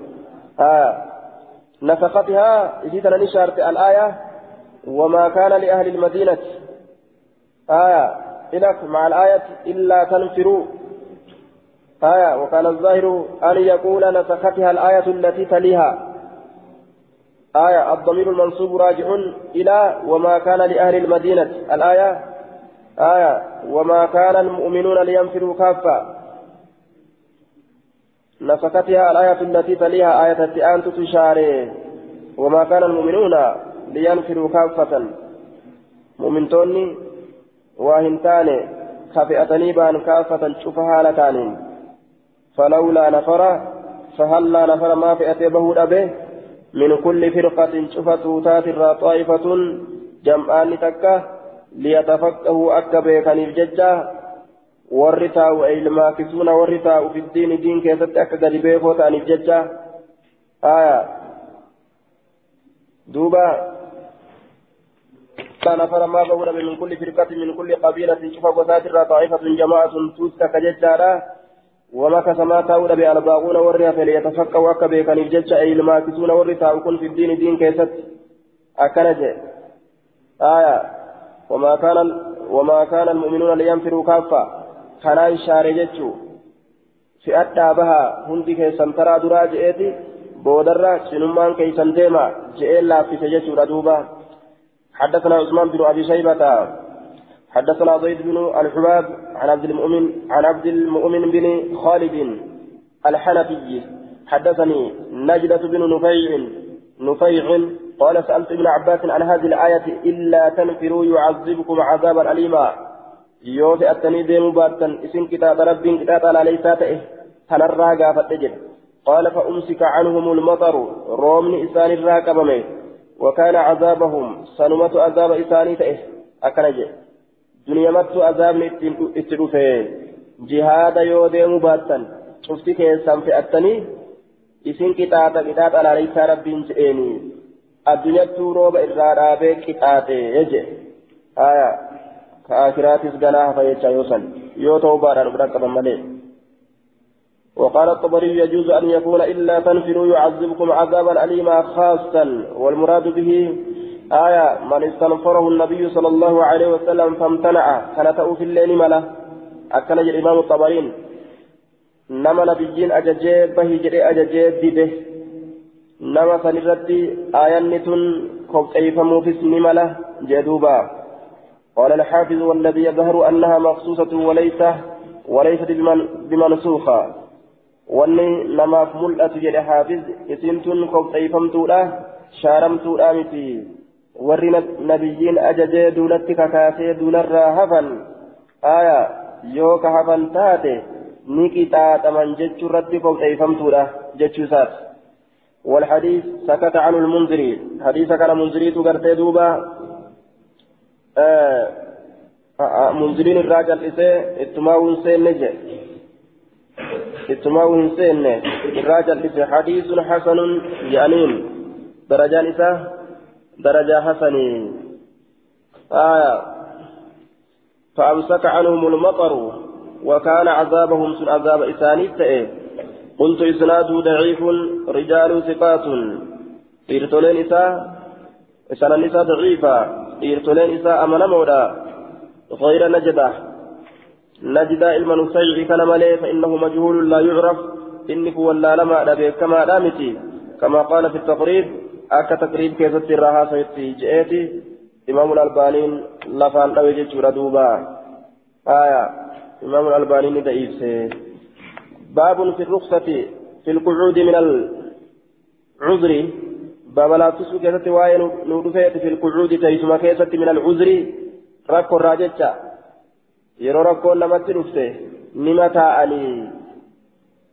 نفقتها إذا نشرت الآية وما كان لأهل المدينة. آية. إلك مع الآية إلا تنفروا. آية. وكان الظاهر أن يقول نسختها الآية التي تليها. آية. الضمير المنصوب راجع إلى وما كان لأهل المدينة. الآية. آية. وما كان المؤمنون لينفروا كافة. نسختها الآية التي تليها. آية التئان تشاري وما كان المؤمنون لينفروا كافة. مؤمنتوني واهنتان خفئتني بان كافة شوفها لتانين فلولا نفر فهلا نفر ما فئت به به من كل فرقة شفت تاتر طائفة جمعان تكة ليتفقهوا أكبر كان الججة والرتاء أي الماكسون والرتاء في الدين دين كيست أكا قد عن الججة آية دوبا كان نفر ما بقول من كل فرقة من كل قبيلة شفا وساتر طائفة جماعة توسك كججة ومكث ما تاود بألباغون ورها فليتفقهوا أكا بيكان الججة أي الماكسون والرتاء كن في الدين دين كيست. أكنجه آية. وما كان وما كان المؤمنون لينفروا كافة. kanaan shaare jechuu fi'adhaa baha hundi keessan taraa duraa je'eeti boodarra cinummaan keessan deema je'ee laaffise jechuudha duuba حدثنا عثمان بن أبي شيبة حدثنا زيد بن الحباب عن عبد المؤمن عن عبد المؤمن بن خالد الحنفي حدثني نجدة بن نفيع نفيع قال سألت ابن عباس عن هذه الآية إلا تنفروا يعذبكم عذابا أليما. fe'attanii deemuu baattan isin qixaaxa rabbiin qixaaxa alaaleysaa ta'e kanarraa gaafadhe jedhe qaala fa umsika canhum lmaxaru roobni isaanirraa qabame وكان عذابهم سنمة عذاب إساني تئه أكنجي دنيا مت عذاب اتلوفه جهاد يودي مباتا شفتي كيسان في التني isin qixaaxa qixaaxa alaaleysaa rabbiin jedheeni addunyattuu rooba irraa dhaabee qixaaxe jeje aya ka akiraatis ganaa hafa jecha yoo san yoo ta'u baadhaan bira qaban malee وقال الطبري يجوز أن يكون إلا تنفروا يعذبكم عذابا أليما خاصا والمراد به آية من استنفره النبي صلى الله عليه وسلم فامتنع. كان في الليل ملا. أكن الإمام الطبرين bahi jedhee ajajee dide nama san irratti aayanni tun kobxeeyfamuufis ni mala jee duuba قال الحافظ والذي يظهر أنها مخصوصة وليس وليست بمنسوخة. واني لما ملأت جد حافظ اسنتن كوبتيفمتولا شارمتولا متي warri nabiyyiin ajajee duulatti kakaasee duularraa hafan aya yoo ka hafan taate ni qixaaxaman jechuu irratti kobxeeffamtuudha jechuu isaati والحديث سكت عنه المنذري حديث كان منذري تغرتي دوبا آه آه منذرين الراجل إسي اتماو انسين نجي اتماو انسين الراجل إسي حديث حسن جانين درجان إسا درجة حسن آية فأمسك عنهم المطر وكان عذابهم سن عذاب إسانيت قلت إسناده ضعيف رجال ثقات إرتولين إساء إسان النساء ضعيفة إرتولين إساء أمن مودا غير نجدة نجدة المنسيع كان مليه فإنه مجهول لا يعرف. إنك ولا لما أدبي كما دامتي كما قال في التقريب أكا تقريب كيف تراها سيتي جئتي. إمام الألبانين لفان أوجه جردوبا آية. إمام الألباني ضعيف باب في الرخصة في القعود من العذر. باب لا تسوى كيسة وين نودفيت في القعود تيسما كيسة من العذر. ركو الراججة ركو نمت رفته نمتا علي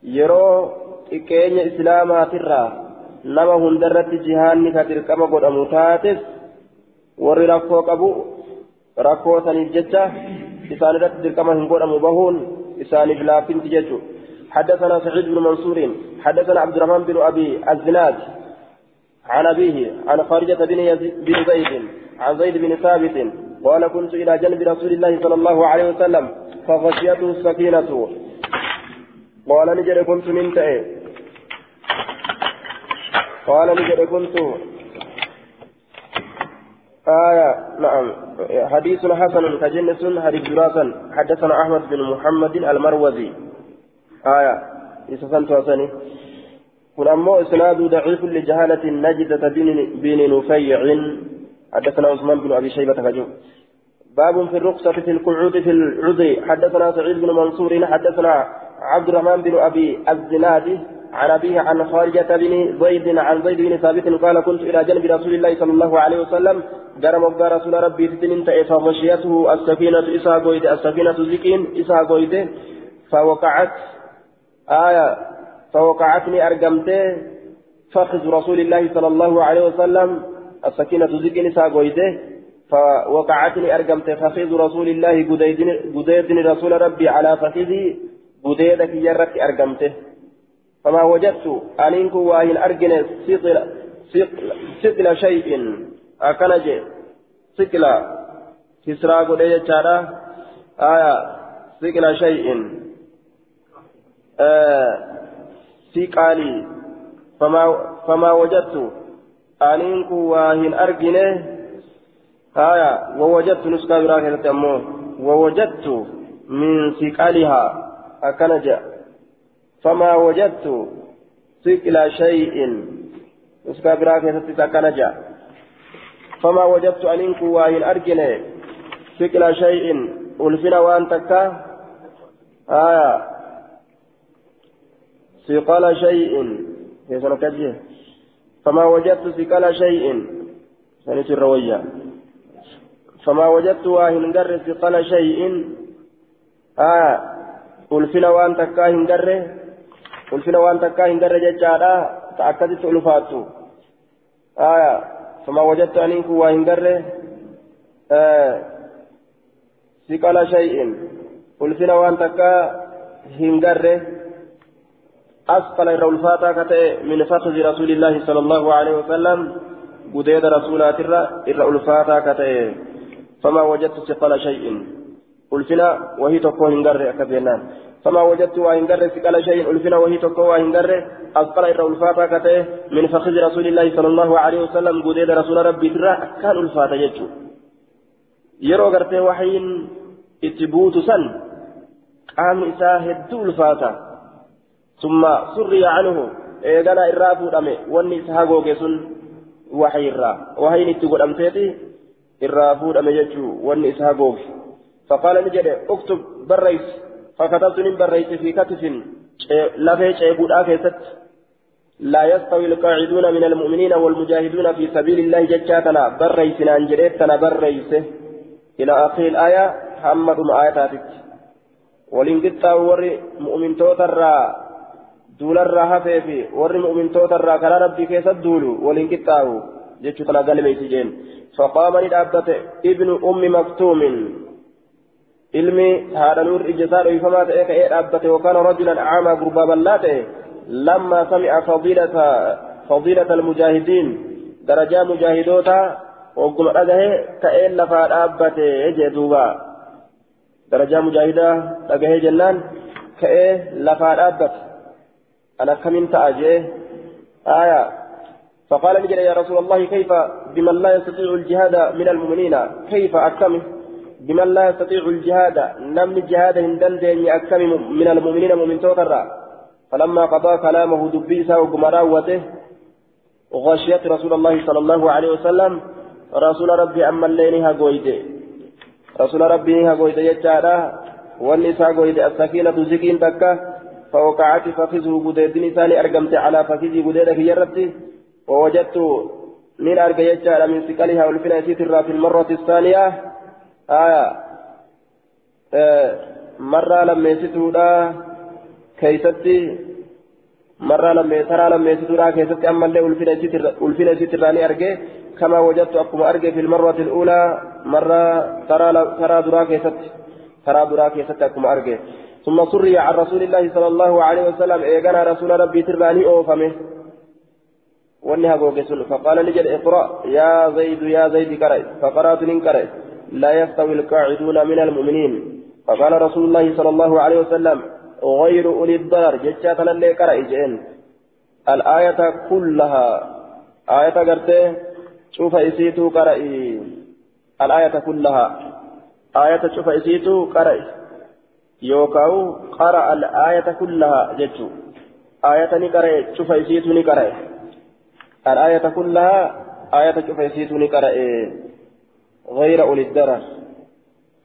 يرو إكين إسلاما ترى nama hundarratti jihaanni ka dirqama godhamu taates warri rakkoo qabu rakkoo saniif jecha إسان رد كما هنقول مبهون إسان بلافين تججو حدثنا سعيد بن منصور حدثنا عبد الرحمن بن أبي الزناد عن أبيه عن خارجة بن, بن زيد عن زيد بن ثابت قال كنت إلى جنب رسول الله صلى الله عليه وسلم فغشيته السكينة قال نجري كنت من قال نجري كنت. آية نعم. حديث حسن كجنس حديث دراسا. حدثنا أحمد بن محمد المروزي. آية إسسنت حسني كن أمو إسناد ضعيف لجهالة نجدة بن نفيع. حدثنا عثمان بن أبي شيبة كجو باب في الرخصة في القعود في العذر. حدثنا سعيد بن منصور. حدثنا عبد الرحمن بن أبي الزناد عن أبيه عن خارجة بن زيد عن زيد بن ثابت قال كنت إلى جنب رسول الله صلى الله عليه وسلم. جرى مبقى رسول ربي تتنين فغشيته السفينة إسا قويد السفينة زكين إسا قويد فوقعت آية. فوقعتني أرقمت فخذ رسول الله صلى الله عليه وسلم. السكينة زكين إسا فوقعتني أرقمت فخذ رسول الله قديدني رسول ربي على فخذي قديدك يرك أرقمته. فما وجدت أنينك واهن أرجن ثقل ثقل شيء. أكنج ثقل. كسرى قد جارة. آية. ثقل شيء. آه ثقالي. فما فما وجدت أنينك واهن أرجن آية ووجدت نسكا براكة أمه ووجدت من ثقالها أكنج فما وجدت ثقل شيء نسكا براكة تتكنجا فما وجدت أن إنكو واهن أرجن ثقل شيء ألفنا وأن تكا آية ثقل شيء هي سنكجي فما وجدت ثقل شيء. سنة الروية. فما وجدت واهن قر ثقل شيء. آية ألفنا وأن تكا هنقره ulfina waan takkaa hin garre jechaadha ta akkasitti ulfaattu aya فما وجدت أنك وإن آه ثقل شيء. ألفنا وأن تكا هنجره أسفل الرولفاتا كتئ من فخذ رسول الله صلى الله عليه وسلم قديد رسولات الرولفاتا كتئ فما وجدت ثقل شيء. ألفنا وهي تكو هنجره أكبرنان. فما وجدت وإن ثقل شيء ألفنا وهي تكو وإن أسفل الرولفاتا كتئ من فخذ رسول الله صلى الله عليه وسلم قديد رسول ربي ترى كان ألفاتا يجو yeroo gartee waxiin itti buutu san qaamni isaa eegana irraa fuudhame wanni isa hagooge sun waxii irraa waxiin itti godhamteeti irraa fuudhame jechuu wanni isa hagooge faqaala ni jedhe uktub barreys فكتبت من بريت في كتف لفي شيبودا كيست لا يستوي القاعدون من المؤمنين والمجاهدون في سبيل الله جتاتنا بريسنا انجريتنا بريسه إلى آخر الآية محمد آياتاتك ولين قطع ور مؤمن توتر دول الراحة في ور مؤمن توتر كان ربي كيس الدول ولين قطع جتشو تنا قال ميسجين فقام لدابته ابن أم مكتوم ilmi haadha nuur ijjasaa dhoyfamaa ta'e ka'ee dhaabbate yookaan rajulan caamaa gurbaa bal'aa ta'e lamma sami'a fadiilata almujaahidiin darajaa mujaahidoota hogguma dhagahe ka'ee lafaa dhaabbate jee duuba darajaa mujaahidaa dhagahee jennaan ka'ee lafaa dhaabbate akkamiin ta'a jee آية. فقال نجد يا رسول الله كيف بمن لا يستطيع الجهاد من المؤمنين؟ كيف أكمل بمن لا يستطيع الجهاد. نم الجهاد هندن دين أكمل من المؤمنين مؤمن توتر. فلما قضى كلامه دبيسا وقمراوته غشيت رسول الله صلى الله عليه وسلم. رسول ربي أما الليل هاغويد رسول ربي هاغويد يجعل والنساء غويد السكينة زكين تكا فوقعت فخذه قديد ثاني أرقمت على فخذي قديد في يرتي ووجدت من أرقى يجعل من سكالها والفنا يسير في المرة الثانية. آية آه مرة لما يسيتودا كيستي مرة لما ترى لما يسيتودا كيستي أما اللي والفنا يسير أرقى كما وجدت أكما أرجع في المرة الأولى مرة ترى ترى دراك ست ترى دراك ست أكما أرجع ثم سري عن رسول الله صلى الله عليه وسلم إيقنا رسول ربي تراني أوفمه. وانها بوكسون فقال نجد اقرأ يا زيد يا زيد كري فقرأت من كري لا يستوي القاعدون من المؤمنين. فقال رسول الله صلى الله عليه وسلم غير أولي الضرر. جتشاتنا اللي كري جئن. الآية كلها. آية قرته شوف إسيتو قرأي. الآية كلها. آية شوف إسيتو قرأي. يوكاو قرأ الآية كلها جتشو آية نقرأ شوف إسيتو نقرأ الآية كلها آية شوف إسيتو نقرأ غير أولي الدرر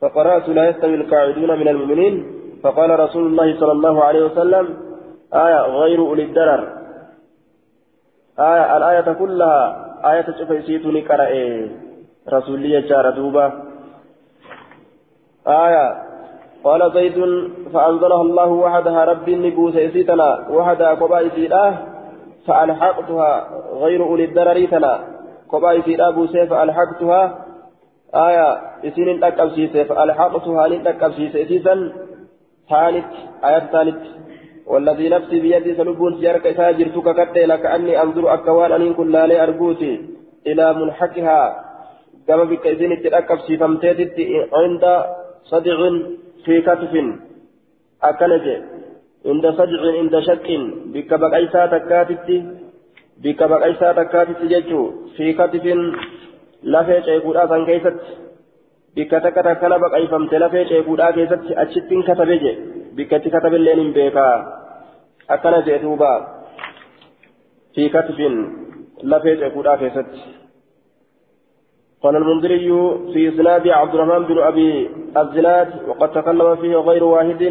فقرأت لا يستوي القاعدون من المؤمنين فقال رسول الله صلى الله عليه وسلم آية غير أولي الدرر آية الآية كلها آية شفيسيت نقرأ رسولية جار دوبا آية قال زيد فأنزلها الله وحدها ربي النبوس إسيتنا وحدها قبا إسيتاه فألحقتها غير أولي الدرر تنا. قبا إسيتاه بوسي فألحقتها آية إسين تكبسيسي فألحقتها لتكبسيسي إسيسا ثالث آية ثالث والذي نفسي بيدي سلبون سيارك إساجر تككت لك أني أنظر أكوان أن كل لا أرجوتي. إلى منحكها كما بك إذن تلقب سيفمتيت عند صدع في كتف أكنج عند صدع عند شك بك بقيسا تكاتت بك بقيسا تكاتت ججو في كتف لفي شيخودا سان كيست بك تكتا كلا بقيفمت لفي شيخودا كيست أشتين كتبجي بك تكتب اللين بيكا أكنج دوبا في كتف لفي شيخودا كيست قال المنذري في إسناد عبد الرحمن بن أبي الزناد وقد تكلم فيه غير واحد.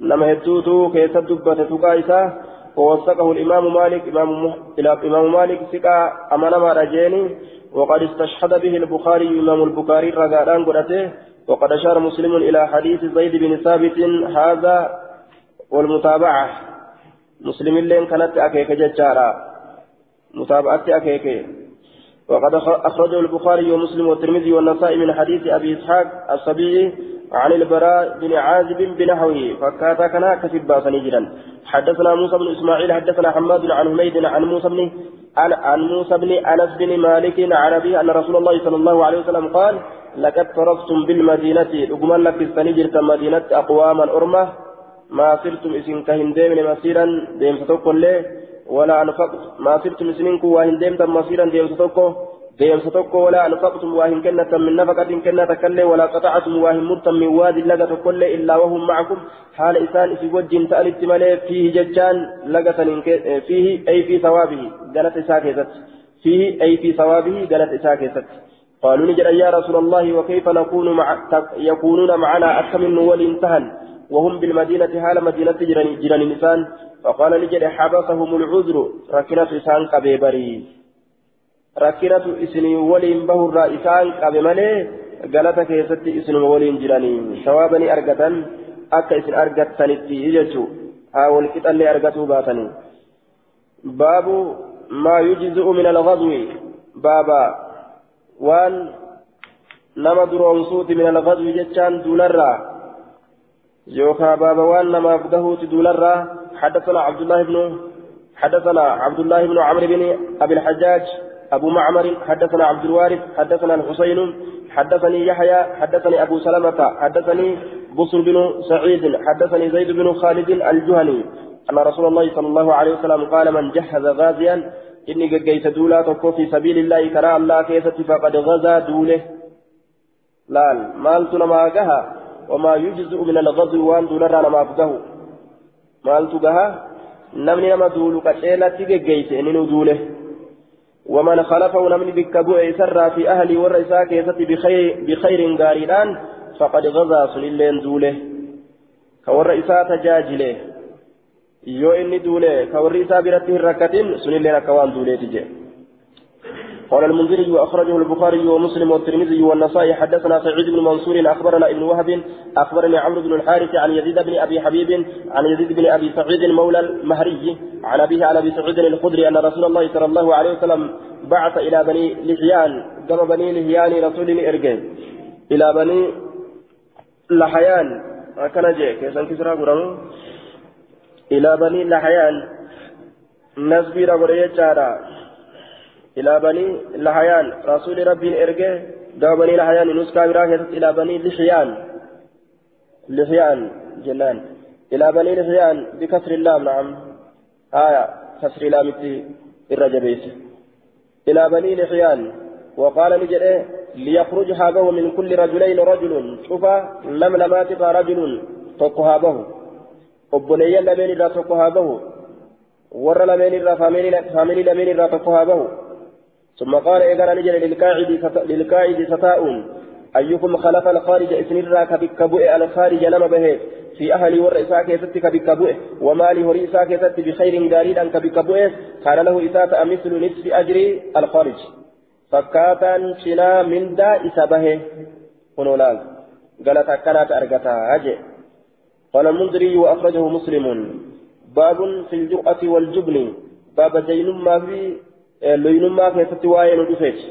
لما هدوتو كيف دبت تقايسة ووثقه الإمام مالك إمام إلى إمام مالك ثقة أمانة ما رجيني. وقد استشهد به البخاري إمام البخاري رجالان قرأته وقد أشار مسلم إلى حديث زيد بن ثابت هذا والمتابعة. مسلم لين كانت أكيك ججارا متابعة أكيك. وقد أخرجه البخاري ومسلم والترمذي والنسائي من حديث أبي إسحاق الصبي عن البراء بن عازب بنحوه. فكاتا كان كسب باسني حدثنا موسى بن إسماعيل حدثنا حماد عن حميد عن موسى بن عن, موسى بن أنس بن مالك عن أبيه أن رسول الله صلى الله عليه وسلم قال لقد تركتم بالمدينة رقما لك السنجرة مدينة أقواما أرمة. ما صرتم إسن كهندين مسيرا. ديم ستوكل ولا أنفقت ما صرتم إسنين كواهندين مسيرا ديم ستوكل deemsa tokko walaa anfaqtum waa hin kennatan min nafaqatin kennata kallee walaa qaxacatum waa hin murtan min waadin laga tokkollee illaa wahum macakum haala isaan isin wajjin ta'anitti malee fiihi jechaan laga saniin fiihi ay fi sawaabihi galata isaa keessatti fiihi ay fi sawaabihi galata isaa keessatti قالوا نجد يا رسول الله وكيف نكون مع يكونون معنا أكثر من ولي انتهن وهم بالمدينة حال مدينة جيران نسان فقال نجد حبسهم العذر ركنة إسان rakkinatu isinii waliin bahurraa isaan qabe malee galata keessatti isinuma waliin jiranii sawaabanii argatan akka isin argattanitti jechuu haa walqixallee argatuu baatanii baabu maa yujzi'u min alghazwi baaba waan nama duroomsuuti min alghazwi jechaan duularraa يوكا بابا وان ما فقهوت دولرا حدثنا عبد الله بن حدثنا عبد الله بن عمرو بن أبي الحجاج أبو معمر حدثنا عبد الوارث حدثنا الحسين حدثني يحيى حدثني أبو سلمة حدثني بصر بن سعيد حدثني زيد بن خالد الجهني. أن رسول الله صلى الله عليه وسلم قال من جهز غازيا إني قيت دولا تكو في سبيل الله كرى الله كيست فقد غزا دوله. لال مالت لما قها. وما يجزء من الغزو وان دولا لما فقه مالت قها نمني لما دولك أشيلة تقيت إنه دولة. ومن خلفه نمن بك بؤي سرى في أهلي والرئيسا كيست بخير, بخير غاريدان فقد غزا سنلين دولة. كورئيسا تجاجلة. yoo inni duule ka warri isaa biratti hin rakkatin jedhe قال المنذري وأخرجه البخاري ومسلم والترمذي والنسائي حدثنا سعيد بن منصور أخبرنا ابن وهب أخبرني عمرو بن الحارث عن يزيد بن أبي حبيب عن يزيد بن أبي سعيد مولى المهري عن أبيه عن أبي سعيد الخدري أن رسول الله صلى الله عليه وسلم بعث إلى بني لحيان قام بني لحيان رسول إرجل إلى بني لحيان. كان جاء. كيسان كسرى إلى بني لحيان. نسبي رغرية إلى بني لحيان. رسول ربي إرجع دعوا بني لحيان. نسكا براكة إلى بني لحيان. لحيان جنان. إلى بني لحيان بكسر اللام نعم. آية كسر اللام الرجبيس. إلى بني لحيان. وقال نجد ليخرج هابه من كل رجلين رجل. شوف لم لماتك رجل تقهابه obboleeyyan lameen irraa tokko haa bahu warra lameen irraa faamilii lameen irraa tokko ثم قال إذا نجل للقاعد للقاعد ستاء أيكم خلف الخارج إسنرا كبكبؤ الخارج نما به. في أهل ورئيسا كيست كبكبؤ ومال هريسا كيست بخير قاريدا كبكبؤ كان له إساءة مثل نصف أجر الخارج. فكاتا شنا من دا إسابه هنولال قالت كانت أرقتا أجي. قال المنذري وأخرجه مسلم. باب في الجرأة والجبن. باب زين في loynummaa keessatti waa'ee nu dhufeeti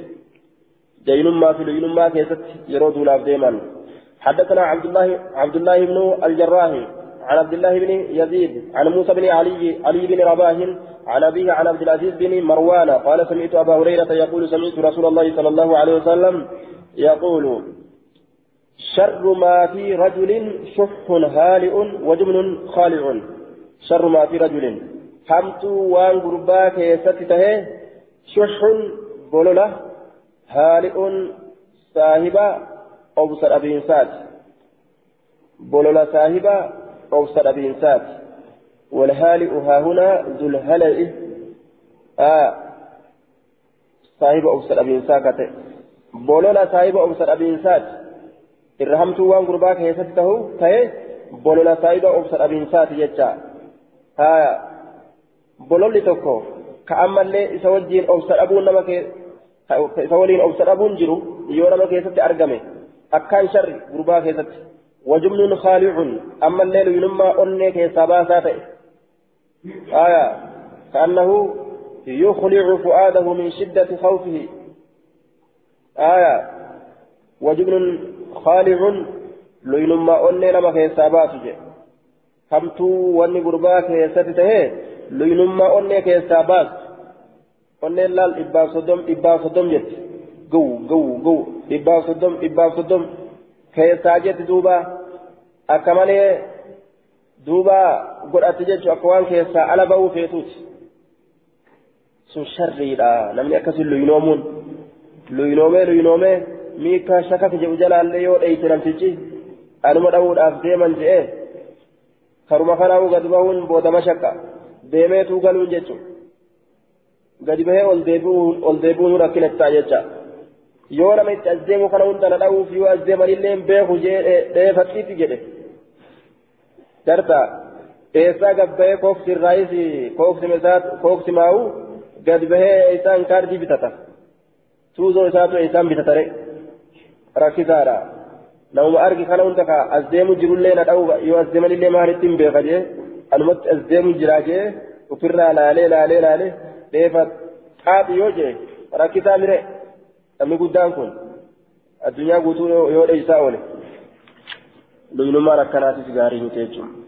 jaynummaa fi loynummaa keessatti yeroo duulaaf deeman. حدثنا عبد الله عبد الله بن الجراح عن عبد الله بن يزيد عن موسى بن علي علي بن رباه عن أبيه عن عبد العزيز بن مروان قال سمعت أبا هريرة يقول سمعت رسول الله صلى الله عليه وسلم يقول شر ما في رجل شح هالئ وجبن خالع شر ما في رجل حمت وان قربا كيست شح بولولة هالئ صاحب أوسط أبينسات بولولة صاحب أوسط أبينسات والهالئ ها هنا ذو الهلئ. آه صاحب أوسط أبينسات بولولة صاحب أوسط أبينسات irrahamtuu waan gurbaa keessatti ta'u ta'e bolola saayiba obsa dhabiinsaati jecha haya bololli tokko ka ammallee isa wajjiin obsa dhabuun nama isa waliin obsa dhabuun jiru yoo nama keessatti argame akkaan sharri gurbaa keessatti wajumnuun khaalicuun ammallee luynummaa onnee keessaa baasaa ta'e haya كأنه يخلع فؤاده من شدة خوفه آية وجبن خالع لينما أني لما كيسا باسجي hamtuu wanni gurbaa keessatti tahee luynummaa onnee keessaa baasu onneen laal dhibbaaf soddom dhibbaaf soddom jetti gawu gawu gawu dhibbaaf soddom dhibbaaf soddom keessaa jetti duuba akka malee duuba godhatti jechuun akka waan keessaa ala ba'uu feetuuti sun sharriidha namni akkasii luynoomuun luynoomee luynoomee miika shakaka jedhu jalaallee yoo dheeyse namtichi anuma dha'uudhaaf deeman je'ee. karuma kanaa gad bahuun boodama shakka deemeetuu galuun jechuun gadi bahee ol deebi'uun rakkina ta'a jecha yoo nama itti as deemu kana hunda na dha'uuf yoo as deemanillee beeku dheefaxiiti jedhe darta eessaa gad bahee koofsi irraayis koofsi maa'u gad bahee isaan kaardii bitata tuuzoo isaatu isaan bitatare rakkisaadha. namuma argi kana hunda ka as deemu jirullee na dha'u yoo as deemanillee maalitti hin beeka jee anumatti as deemu jiraa jee ofirraa laalee laalee laalee dheefa xaaxi yoo jee rakkisaa mire namni guddaan kun addunyaa guutuu yoo dheeysaa oole luynummaan akkanaatis gaarii miti jechuudha.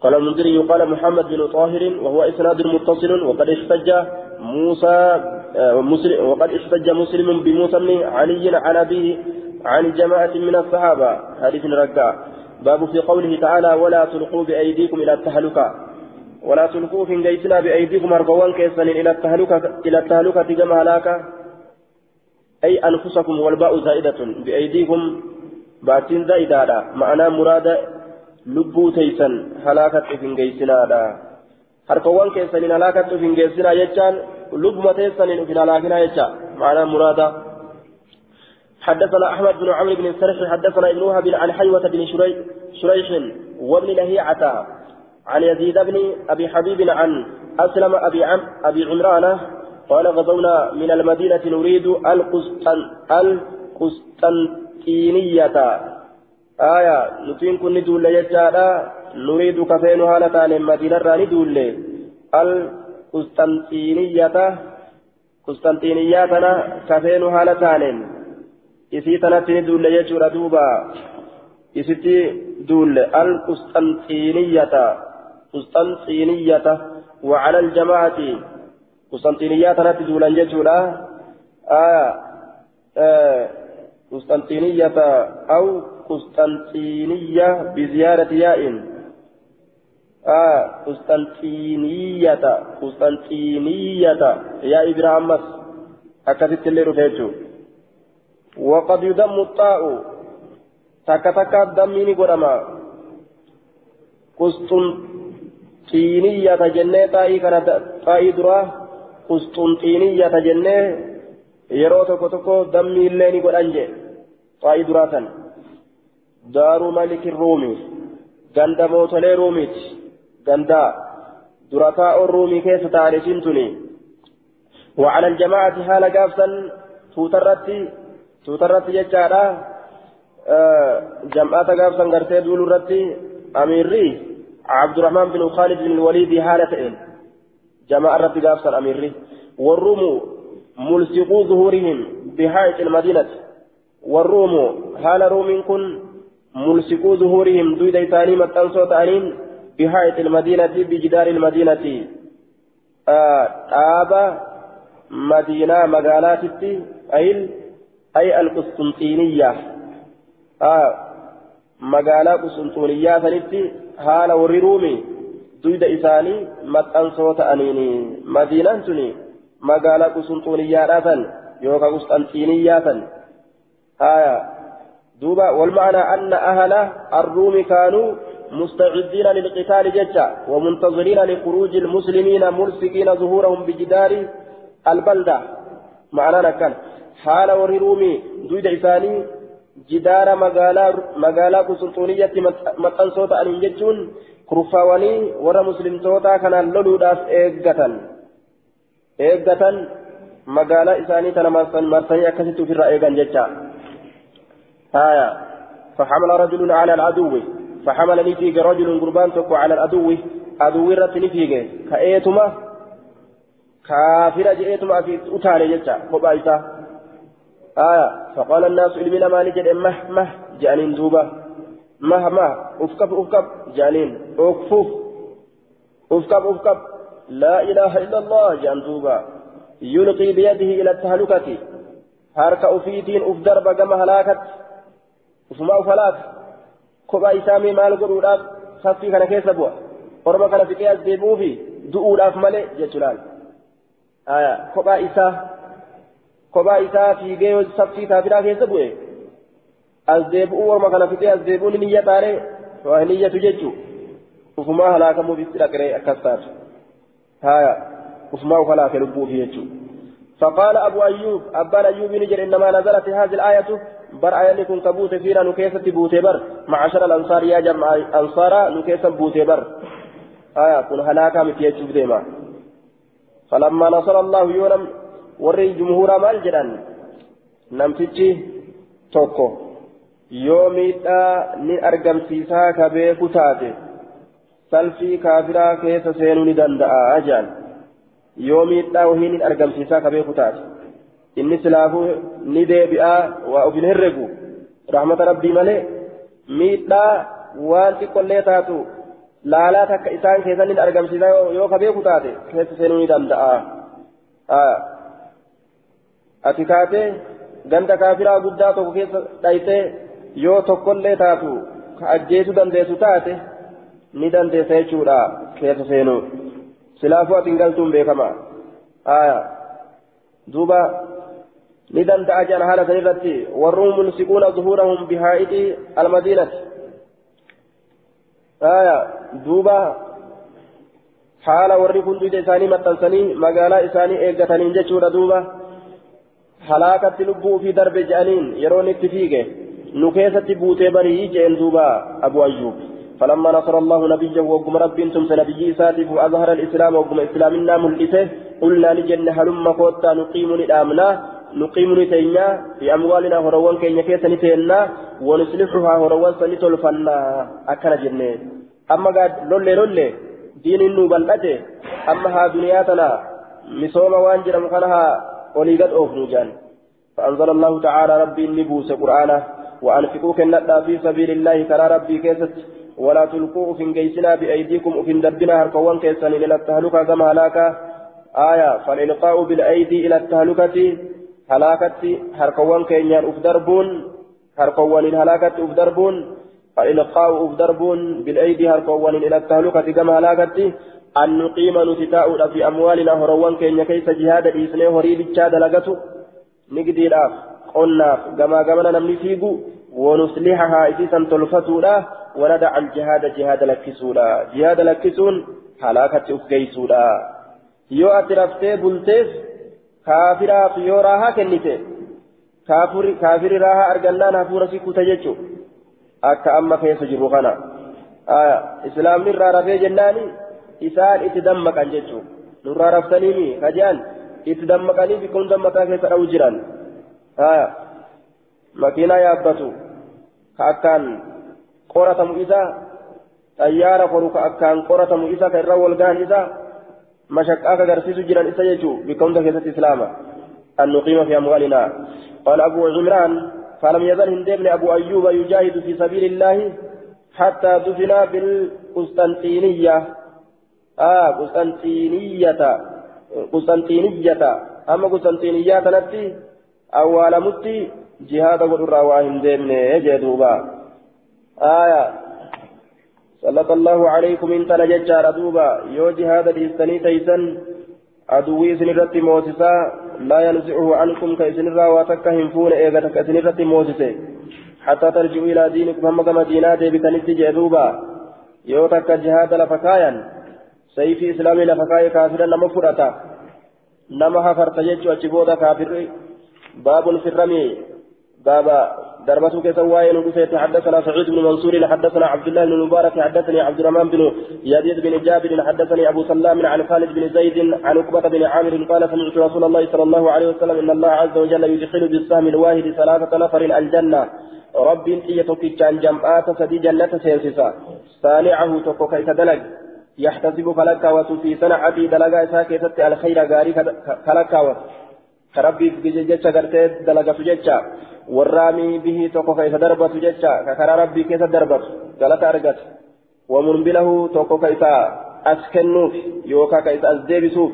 قال المنذري قال محمد بن طاهر وهو إسناد متصل وقد احتج موسى وقد احتج مسلم بموسى بن علي عن أبيه عن جماعة من الصحابة حديث رقاء باب في قوله تعالى ولا تلقوا بأيديكم إلى التهلكة ولا تلقوا في جيتنا بأيديكم أرقوان كيسن إلى التهلكة إلى التهلكة كما هلاك. أي أنفسكم والباء زائدة بأيديكم. باتين زائدة معنى مراد لبو تيسن هلاكة في جيتنا harkawwan keessaniin halaakatti hin geessinaa jechaan lubbuma teessaniin ufin halaakinaa jecha maanaa muraada حدثنا أحمد بن عمرو بن السرح. حدثنا ابن وهب عن حيوة بن شريح وابن لهيعة. عن يزيد بن أبي حبيب عن أسلم أبي عم أبي عمران قال غزونا من المدينة نريد القسطن القسطنطينية. آية نتين كن ندول يجادا نريد كفين هالتان المدينة راني دول القسطنطينية قسطنطينية كفين هالتان isii tanatti ni duulle jechuudha duuba isitti duulle qusxanxiiniyyata وعلى الجماعة قسطنطينية تنتي دولا جتولا آه آه قسطنطينية أو قسطنطينية بزيارة ياء آه قسطنطينية قسطنطينية يا إبراهيم أكثت اللي رفيته وقد يدم الطاء تكا تكا دميني قدما قسطنطينية جنة طائي كان طائي درا قسطنطينية جنة yeroo tokko tokko dammi illee ni godhan jee xaa'ii duraa san daaru maliki ruumi ganda mootolee ruumiiti gandaa dura taa'oon ruumii keessa ta'an isin tuni وعلى الجماعة حال قافسا توترتي tuutarratti jechaadha jam'aata gaafsan gartee duulu irratti amiirri abdurrahmaan bin khaalid bin waliidii haala ta'een jamaa irratti gaafsan amiirri warruumu mulsiquu zuhurihim bihaa'iq ilmadiinati warruumu haala ruumiin kun mulsiquu zuhurihim duyda isaanii maxxansoo ta'aniin bihaa'iq ilmadiinati bijidaari ilmadiinati dhaaba madiinaa magaalaatitti ayil القسطنطينية آه مقالة قسطنطينية سنتي حال وررومي دويد إساني متأن صوت أنيني مدينة تني مقالة قسطنطينية راتن يوكا قسطنطينية آية دوبا والمعنى أن أهل الروم كانوا مستعدين للقتال ججا ومنتظرين لخروج المسلمين مرسكين ظهورهم بجدار البلدة معنى كان haala warri ruumii duyda isaanii jidaara magaalaa kusulxuuniyyatti maxxansoo ta'aniin jechuun kurfaawanii warra muslimtootaa kanaan loluudhaaf eeggatan eeggatan magaalaa isaanii tana marsanii akkasitti ofirraa eegan jecha haya فحمل رجل على العدو فحمل نفيق رجل قربان تكو على العدو عدو رت نفيق كأيتما كافر جئتما في أتالي جتا قبائتا آية فقال الناس إلمنا ما نجد مه مه جانين دوبا مه مه أفكب أفكب جانين. أكفوف أفكب أفكب لا إله إلا الله جان دوبا يلقي بيده إلى التهلكة. هارك أفيدين أفدرب كما هلاكت. أفما أفلاك كبا إسامي مال قرودات خفي كان كيس بوا ورما كان في كيس ديبوفي دؤولاف ملي جتلال آية كبا كبا إسا في جيو صفي كافرا كيس بوا as deebi'uu warma kana fixee as deebi'uun ni niyya taare waa niyyatu jechuun ufumaa halaakamuu bitti dhaqree akkas taatu haya ufumaa uf halaake lubbuufi jechuudha. فقال أبو أيوب أبان أيوب نجر إنما نزلت هذه الآية بر آية كن كبوت فينا نكيسة بوتي بر معشر الأنصار يا جمع أنصار نكيسة بوتي بر آية كن هلاكا متيجب ديما فلما نصر الله يونم وري جمهور مال جران نمتجي توكو yoo miidhaa ni argamsiisaa ka beeku taate salfii kaafiraa keessa seenuu ni danda'a ajaan yoo miidhaa wahii ni argamsiisaa ka beeku taate inni silaafuu ni deebi'aa waa of hin herregu rahmata rabbii malee miidhaa waan xiqqollee taatu laalaa takka isaan keessa ni argamsiisaa yoo ka beeku taate keessa seenuu ni danda'a ati kaatee ganda kaafiraa guddaa tokko keessa dhaytee yoo tokkollee taatu ka ajjeesu dandeessu taate ni dandeessa jechuudha keessa seenuu silaafuu ati hin galtuun beekama aya duuba ni danda'a jedhan haala san irratti warruun mulsiquuna zuhuurahum bihaa'idii almadiinati duuba haala warri kun isaanii maxxansanii magaalaa isaanii eeggataniin jechuudha duuba halaakatti lubbuu fi darbe je'aniin yeroon itti fiige nu keessatti buutee barii jeen duuba abu ayyuub فلما نصر الله نبيه وقم رب تمس نبي ساتف وأظهر الإسلام وقم إسلامنا ملئته قلنا لجن هلم كوتا نقيم ندامنا نقيم نتينا في أموالنا هروان كي نكيس نتينا ونصلحها هروان سنتلفنا أكنا جنة أما قاد لولي لولي دين إنو بلأته أما ها دنياتنا مسوم وانجر مخانها وليقد أوفنو جان فأنزل الله تعالى ربي النبوس قرآنه وأنفقوا كندا في سبيل الله ترى ربي كيست ولا تلقوا في جيسنا بأيديكم وفي دربنا هركوان كيسان إلى التهلكة كما هلاكا آية فالإلقاء بالأيدي إلى التهلكة هلاكة هركوان كينيان أفدربون هركوان الهلاكة أفدربون فالإلقاء أفدربون بالأيدي هركوان إلى التهلكة كما هلاكة أن نقيم نتتاء في أموالنا هروان كينيا كيس جهاد إسنه هريد الشاد لغته نقدي الآف قلناف كما كما نمني فيقو. ونصلحها إسيسا تلفتولا وندع الجهاد جهاد لكسولا جهاد لكسون هلاكة أفقيسولا يو أترفتي بلتيس كافرا في راها كنته كافر كافر راها أرجلنا نافورا سيكو تججو. أكا أما كيس جروخنا آية إسلام نرى رفي جناني. إسان إتدمك عن ججو نرى رفتنيني خجان إتدمكني بكم دمكا كيس أوجران آية makiinaa yaabbatu ka akkaan qoratamu isa xayyaara koru ka akkaan qoratamu isa ka irra walgahan isa mashaqqaa ka agarsiisu jiran isa jechuu bikka hunda keessatti islaama an nuqiima fi amwaalinaa qaala abuu cimraan فلم يزل هندبن أبو أيوب يجاهد في سبيل الله حتى دفن بالقسطنطينية آه قسطنطينية قسطنطينية. أما قسطنطينية تنتي أول متي جهاد قدر واهم ديمني جدوبا. آية. سلط الله عليكم إن تنججار دوبا. يو جهاد الإستني تيسن أدوي سنرت موسسا لا ينزعه عنكم كإسن الراواتك هنفون إيغتك إسن الرت موسسا. حتى ترجعوا إلى دينكم هم كما دينات بتنت جدوبا. يو تك جهاد لفكايا. سيف إسلامي لفكايا كافرا لما فرطا نما هفرت جيتشو أجبودا كافر باب في الرمي بابا دربته كسواين ودفيت حدثنا سعيد بن منصور حدثنا عبد الله بن المبارك حدثني عبد الرحمن بن يزيد بن جابر حدثني ابو سلام عن خالد بن زيد عن عقبة بن عامر قال سمعت رسول الله صلى الله عليه وسلم ان الله عز وجل يدخل بالسهم الواحد ثلاثة نفر الجنة رب إيتك كان جمعات سدي جنة سينسسا صانعه تكوك كدلج يحتسب فلك وفي صنعتي دلقا ساكتة الخير غاري كلكاوت كربي في جتشا قرتي دلقة جتشا والرامي به توكو كيس دربة جتشا ككرا ربي كيس دربة قالت أرقت ومنبله توكو كيس أسكنوف يوكا كيس أزديبسوف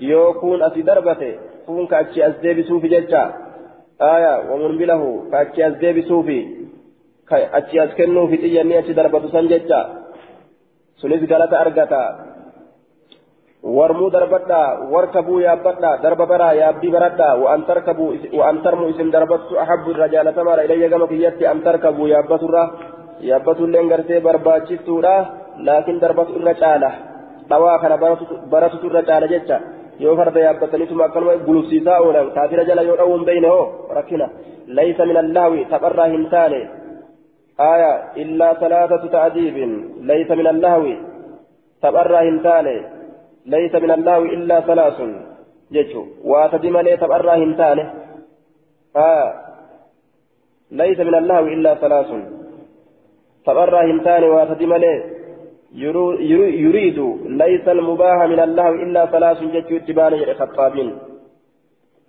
يوكون أسي دربته كون كأتشي أزديبسوف جتشا آية ومنبله كأتشي أزديبسوف أتشي أسكنوف تيجاني أتشي دربة سنجتشا سنس قالت أرقتا warmuu darbadhaa warkabuu yaabbadhaa darba baraa yaabbii baradhaa waan tarkabuu waan tarmuu isin darbattu ahabbu irra jaalatamaadha ilayya gama kiyyatti an tarkabuu yaabbaturra yaabbatulleen gartee barbaachistuudha laakiin darbatu irra caala dhawaa kana baratutu irra caala jecha yoo farda yaabbataniituma akkanuma gulufsiisaa oolan kaafira jala yoo dhawuun beeyne hoo rakkina laysa min allahwi tapharraa hin taane آية إلا ثلاثة تعذيب ليس من اللهو تبرى هنتاني ليس من الله إلا ثلاث جيتشو. واتدم لي تبرى هنتانه آه ليس من الله إلا ثلاث. تبرى هنتانه واتدم لي يريد ليس المباح من الله إلا ثلاث جيتشو. اتبان الخطابين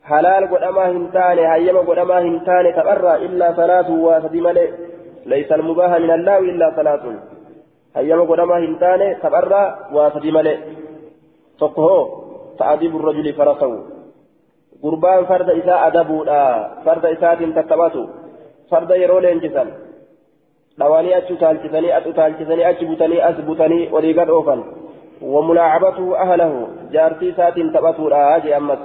حلال قد أما هنتانه هيما قد أما هنتانه تبرى إلا ثلاث واتدم لي ليس المباح من الله إلا ثلاث هيما قد أما هنتانه تبرى tokko ta'adibu rajuli farasahu gurbaan farda isaa adabuudha farda isaatiin tattaphatu farda yeroo leenjisan dhawanii achi utaalchisanii as utaalchisanii achi butanii as butanii olii gad oofan وملاعبته أهله جارتي سات تبتورا أجي أمس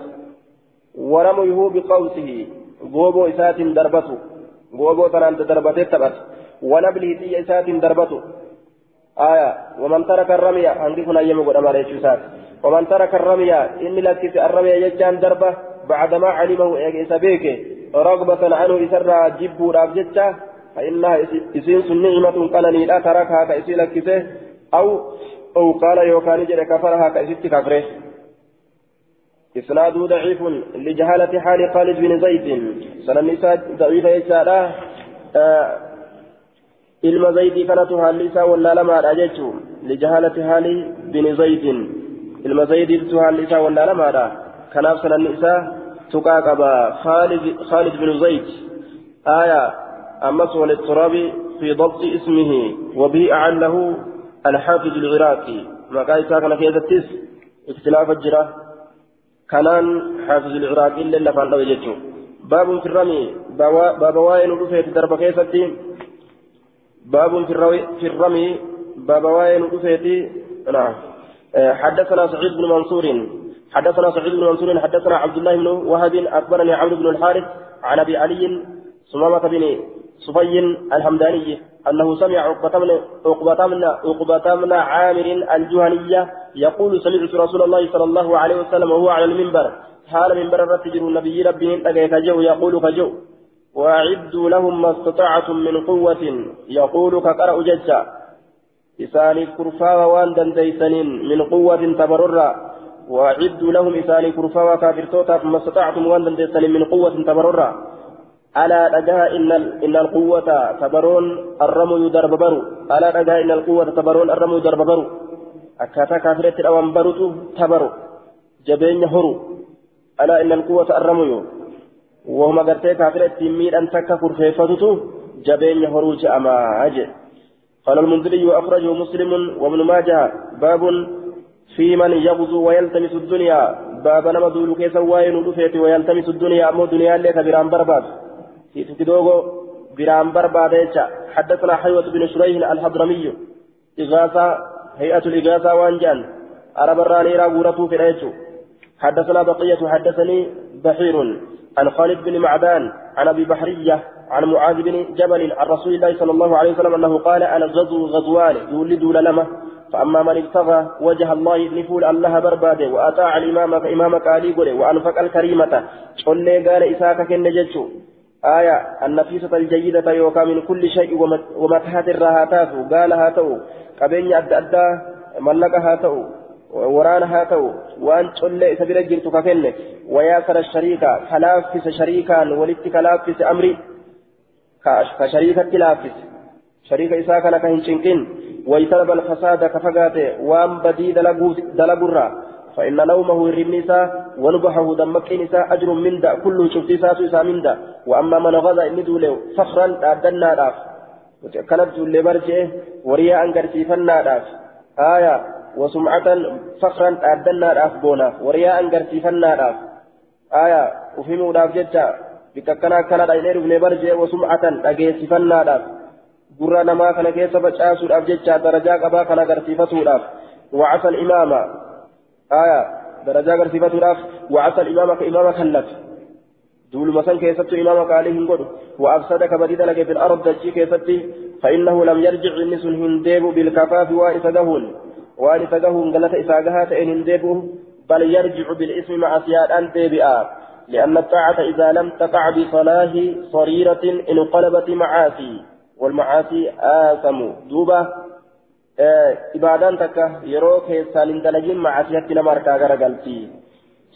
ورميه بقوسه غوبو إسات دربته غوبو تنان دربته تبت ونبله تي إسات دربته آية ومن ترك الرمي عندي هنا يمغد أمر يشوسات ومن ترك الرمي إني لك الرمي يجان دربة بعدما علمه إيجيس بيك رغبة عنه إسرى جبه رابجتة فإنها إسين نعمة قالني لا تركها كإسي لك أو أو قال يوكان جري كفرها كإسيت كفره إسناده ضعيف لجهالة حال خالد بن زيد سنن ضعيفة يسارة آه ilma zaydii kanatu haalli isaa wallaalamaadha jechuun lijahaalati haali bini zaydin ilma zaydiitu haalli isaa wallaalamaadha kanaaf sananni isaa tuqaa qaba khaalid binu zayd aaya ammas walitturabi fi dabti ismihi wabihi acalahu alxaafiz alciraaqi maqaa isaa kana keessattis ikhtilaafa jira kanaan xaafiz alciraaqi illee lafaan dhabe jechuun. Baabun firrami baaba waa'ee nu dhufeeti darba keessatti. باب في الرمي باب وين رفيتي نعم حدثنا سعيد بن منصور حدثنا سعيد بن منصور حدثنا عبد الله بن وهب اخبرني عمرو بن الحارث عن ابي علي سمامة بن صفي الحمداني أنه سمع عقبة من عقبة عامر الجهنية يقول سمعت رسول الله صلى الله عليه وسلم وهو على المنبر. حال منبر الرتجر النبي ربه كجو يقول كجو وأعدوا لهم ما استطعتم من قوة. يقول كقرأ ججا إساني كرفا وان دنديسنين من قوة تبررا وأعدوا لهم إساني كرفا وكافرتوتا ما استطعتم وان دنديسنين من قوة تبررا ألا رجاء إن إن القوة تبرون الرمي درب برو. ألا رجاء إن القوة تبرون الرمي درب برو. أكاتا كافرة الأوان برو تبرو. جبين هرو ألا إن القوة الرمي وهم قرتي كافرة تمير أن تكا فرفيفتو جبين هروج أما أجل قال المنذري وأخرجه مسلم وابن ماجه. باب في من يغزو ويلتمس الدنيا. باب نما دولو كيسا وين ويلتمس الدنيا أمو دنيا لك برام برباد. في تكدوغو برام برباد حدثنا حيوة بن شريح الحضرمي. إغاثة هيئة الإغاثة وانجان. أرب الراني راغورته في الأيتو حدثنا بقية حدثني بحير عن خالد بن معدان عن أبي بحرية عن معاذ بن جبل عن رسول الله صلى الله عليه وسلم أنه قال أنا غزو غزوان يولد لما فأما من ابتغى وجه الله نفول الله برباده وأطاع الامام فإمامك علي قل وأنفق الكريمة. قل قال إساك كنجتشو آية النفيسة الجيدة يوكا من كل شيء ومتحات الرهاتات قال هاتو قبين أدى أدى ملك هاتو waraana haa ta'u waan collee isa bira jirtu ka kenne wayaasara shariika ka laaffise shariikaan walitti ka laaffise amri ka shariikatti laaffise shariika isaa kana فإن نومه الرميسا ونبحه دمك نساء أجر من دا كل شفت ساسو إسا من دا. وأما من غضا إني دولو فخرا أدنا راف كانت دولي برجه ورياء أنقرسيفنا راف آية وسمعة فخرا أدنا راف بونا. ورياء أنقرسيفنا راف آية وفهموا راف جدا. بككنا كان داينير بن برجه وسمعة أجيسيفنا راف gurra namaa kana keessa facaasuudhaaf jecha darajaa qabaa kana agarsiifatuudhaaf وعسى الإمامة. آية درجة agarsiifatuudhaaf وعسى الإمامة كإمامة كلف دول مثلا كيست إمامك عليهم قد وأفسد كبديد لك في الأرض دجي كيست فإنه لم يرجع النس هنديب بالكفاف وإسدهن وإسدهن قالت إساقها تئن هنديبه بل يرجع بالإسم مع سيادان ديبئا لأن الطاعة إذا لم تقع بصلاح صريرة انقلبت معاصي. والمعاصي آثم. دوبا آه إبادان تكا يروك سالين دلجين معاصيات نماركا غرقلتي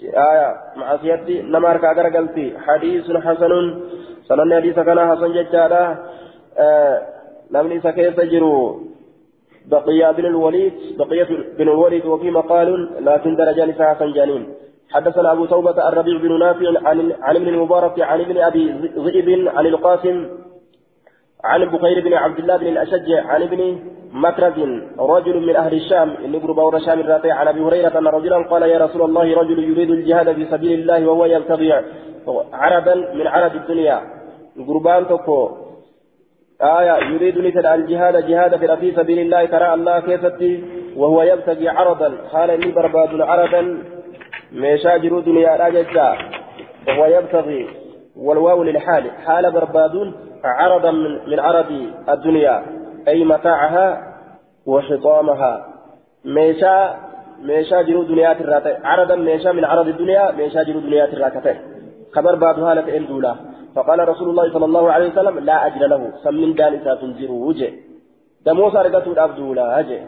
آية معاصيات نماركا غرقلتي حديث حسن سنن حديث كان حسن ججالا آه نمني سكيس جرو بقية بن الوليد بقية بن الوليد وفي مقال لكن درجة نساء حسن جانين حدثنا أبو توبة الربيع بن نافع عن عن ابن المبارك عن ابن أبي ذئب عن القاسم عن بخير بن عبد الله بن الأشج عن ابن مكرز رجل من أهل الشام إن قرب الشام الرافع عن أبي هريرة أن رجلا قال يا رسول الله رجل يريد الجهاد في سبيل الله وهو يبتغي عربا من عرب الدنيا. قربان تكو آية يريد نسل الجهاد جهاد في سبيل الله ترى الله كيفتي وهو يبتغي عرضا قال إني برباد عرضا ميشاجر دنيا راججا وهو يبتغي والواو للحال. حال برباد عرضا من, عرض الدنيا أي متاعها وحطامها. ميشا ميشا جرو دنيا تراتي. عرضا ميشا من عرض الدنيا ميشا جرو دنيا تراتي خبر بعد هالة إندولا فقال رسول الله صلى الله عليه وسلم لا أجل له. سمن دانسا تنزر وجه. دموس أرقته الأبدولا أجي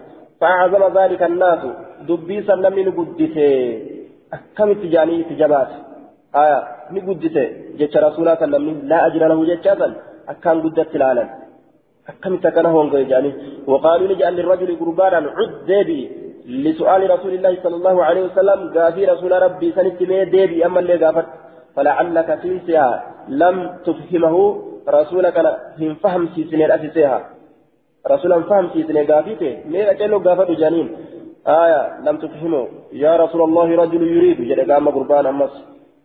فأعظم ذلك الناس. دبي سلم من قدسه. كم تجاني تجبات آية. نقدسه جتش رسول الله صلى الله عليه وسلم لا أجل له. جتشا أكان قدت لالا أكم تكن هون يعني وقالوا نجعل للرجل قربانا عد ديبي. لسؤال رسول الله صلى الله عليه وسلم قافي رسول ربي سنت ديبي أما اللي قافت. فلعلك تنسيها لم تفهمه رسولك هم فهم في سنين أسسيها رسولا فهم في سنين قافيته. مين أجلو قافت جانين؟ آية لم تفهمه. يا رسول الله رجل يريد. جل قام قربان أمس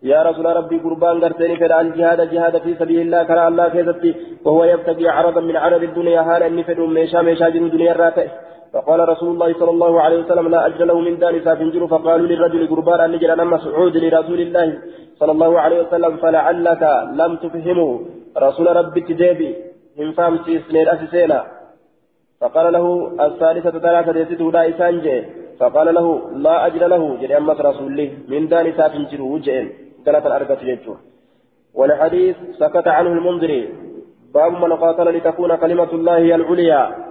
يا رسول ربي قربان قرتني فدع الجهاد جهاد في سبيل الله كرى الله كيفتي وهو يبتغي عرضا من عرض الدنيا هالا أني فدع ميشا ميشا جن دنيا الراتئ فقال رسول الله صلى الله عليه وسلم لا أجل له من دار سافنجر فقالوا للرجل قربان أن نجل أنا مسعود لرسول الله صلى الله عليه وسلم فلعلك لم تفهمه. رسول ربي تجيبي من فهم سنين أسسينا. فقال له الثالثة ثلاثة يسده لا إسانجي فقال له لا أجل له. جل أمس رسول الله من دار سافنجر وجئن ثلاثة أربعة يجور والحديث سكت عنه المنذري. باب من قاتل لتكون كلمة الله هي العليا.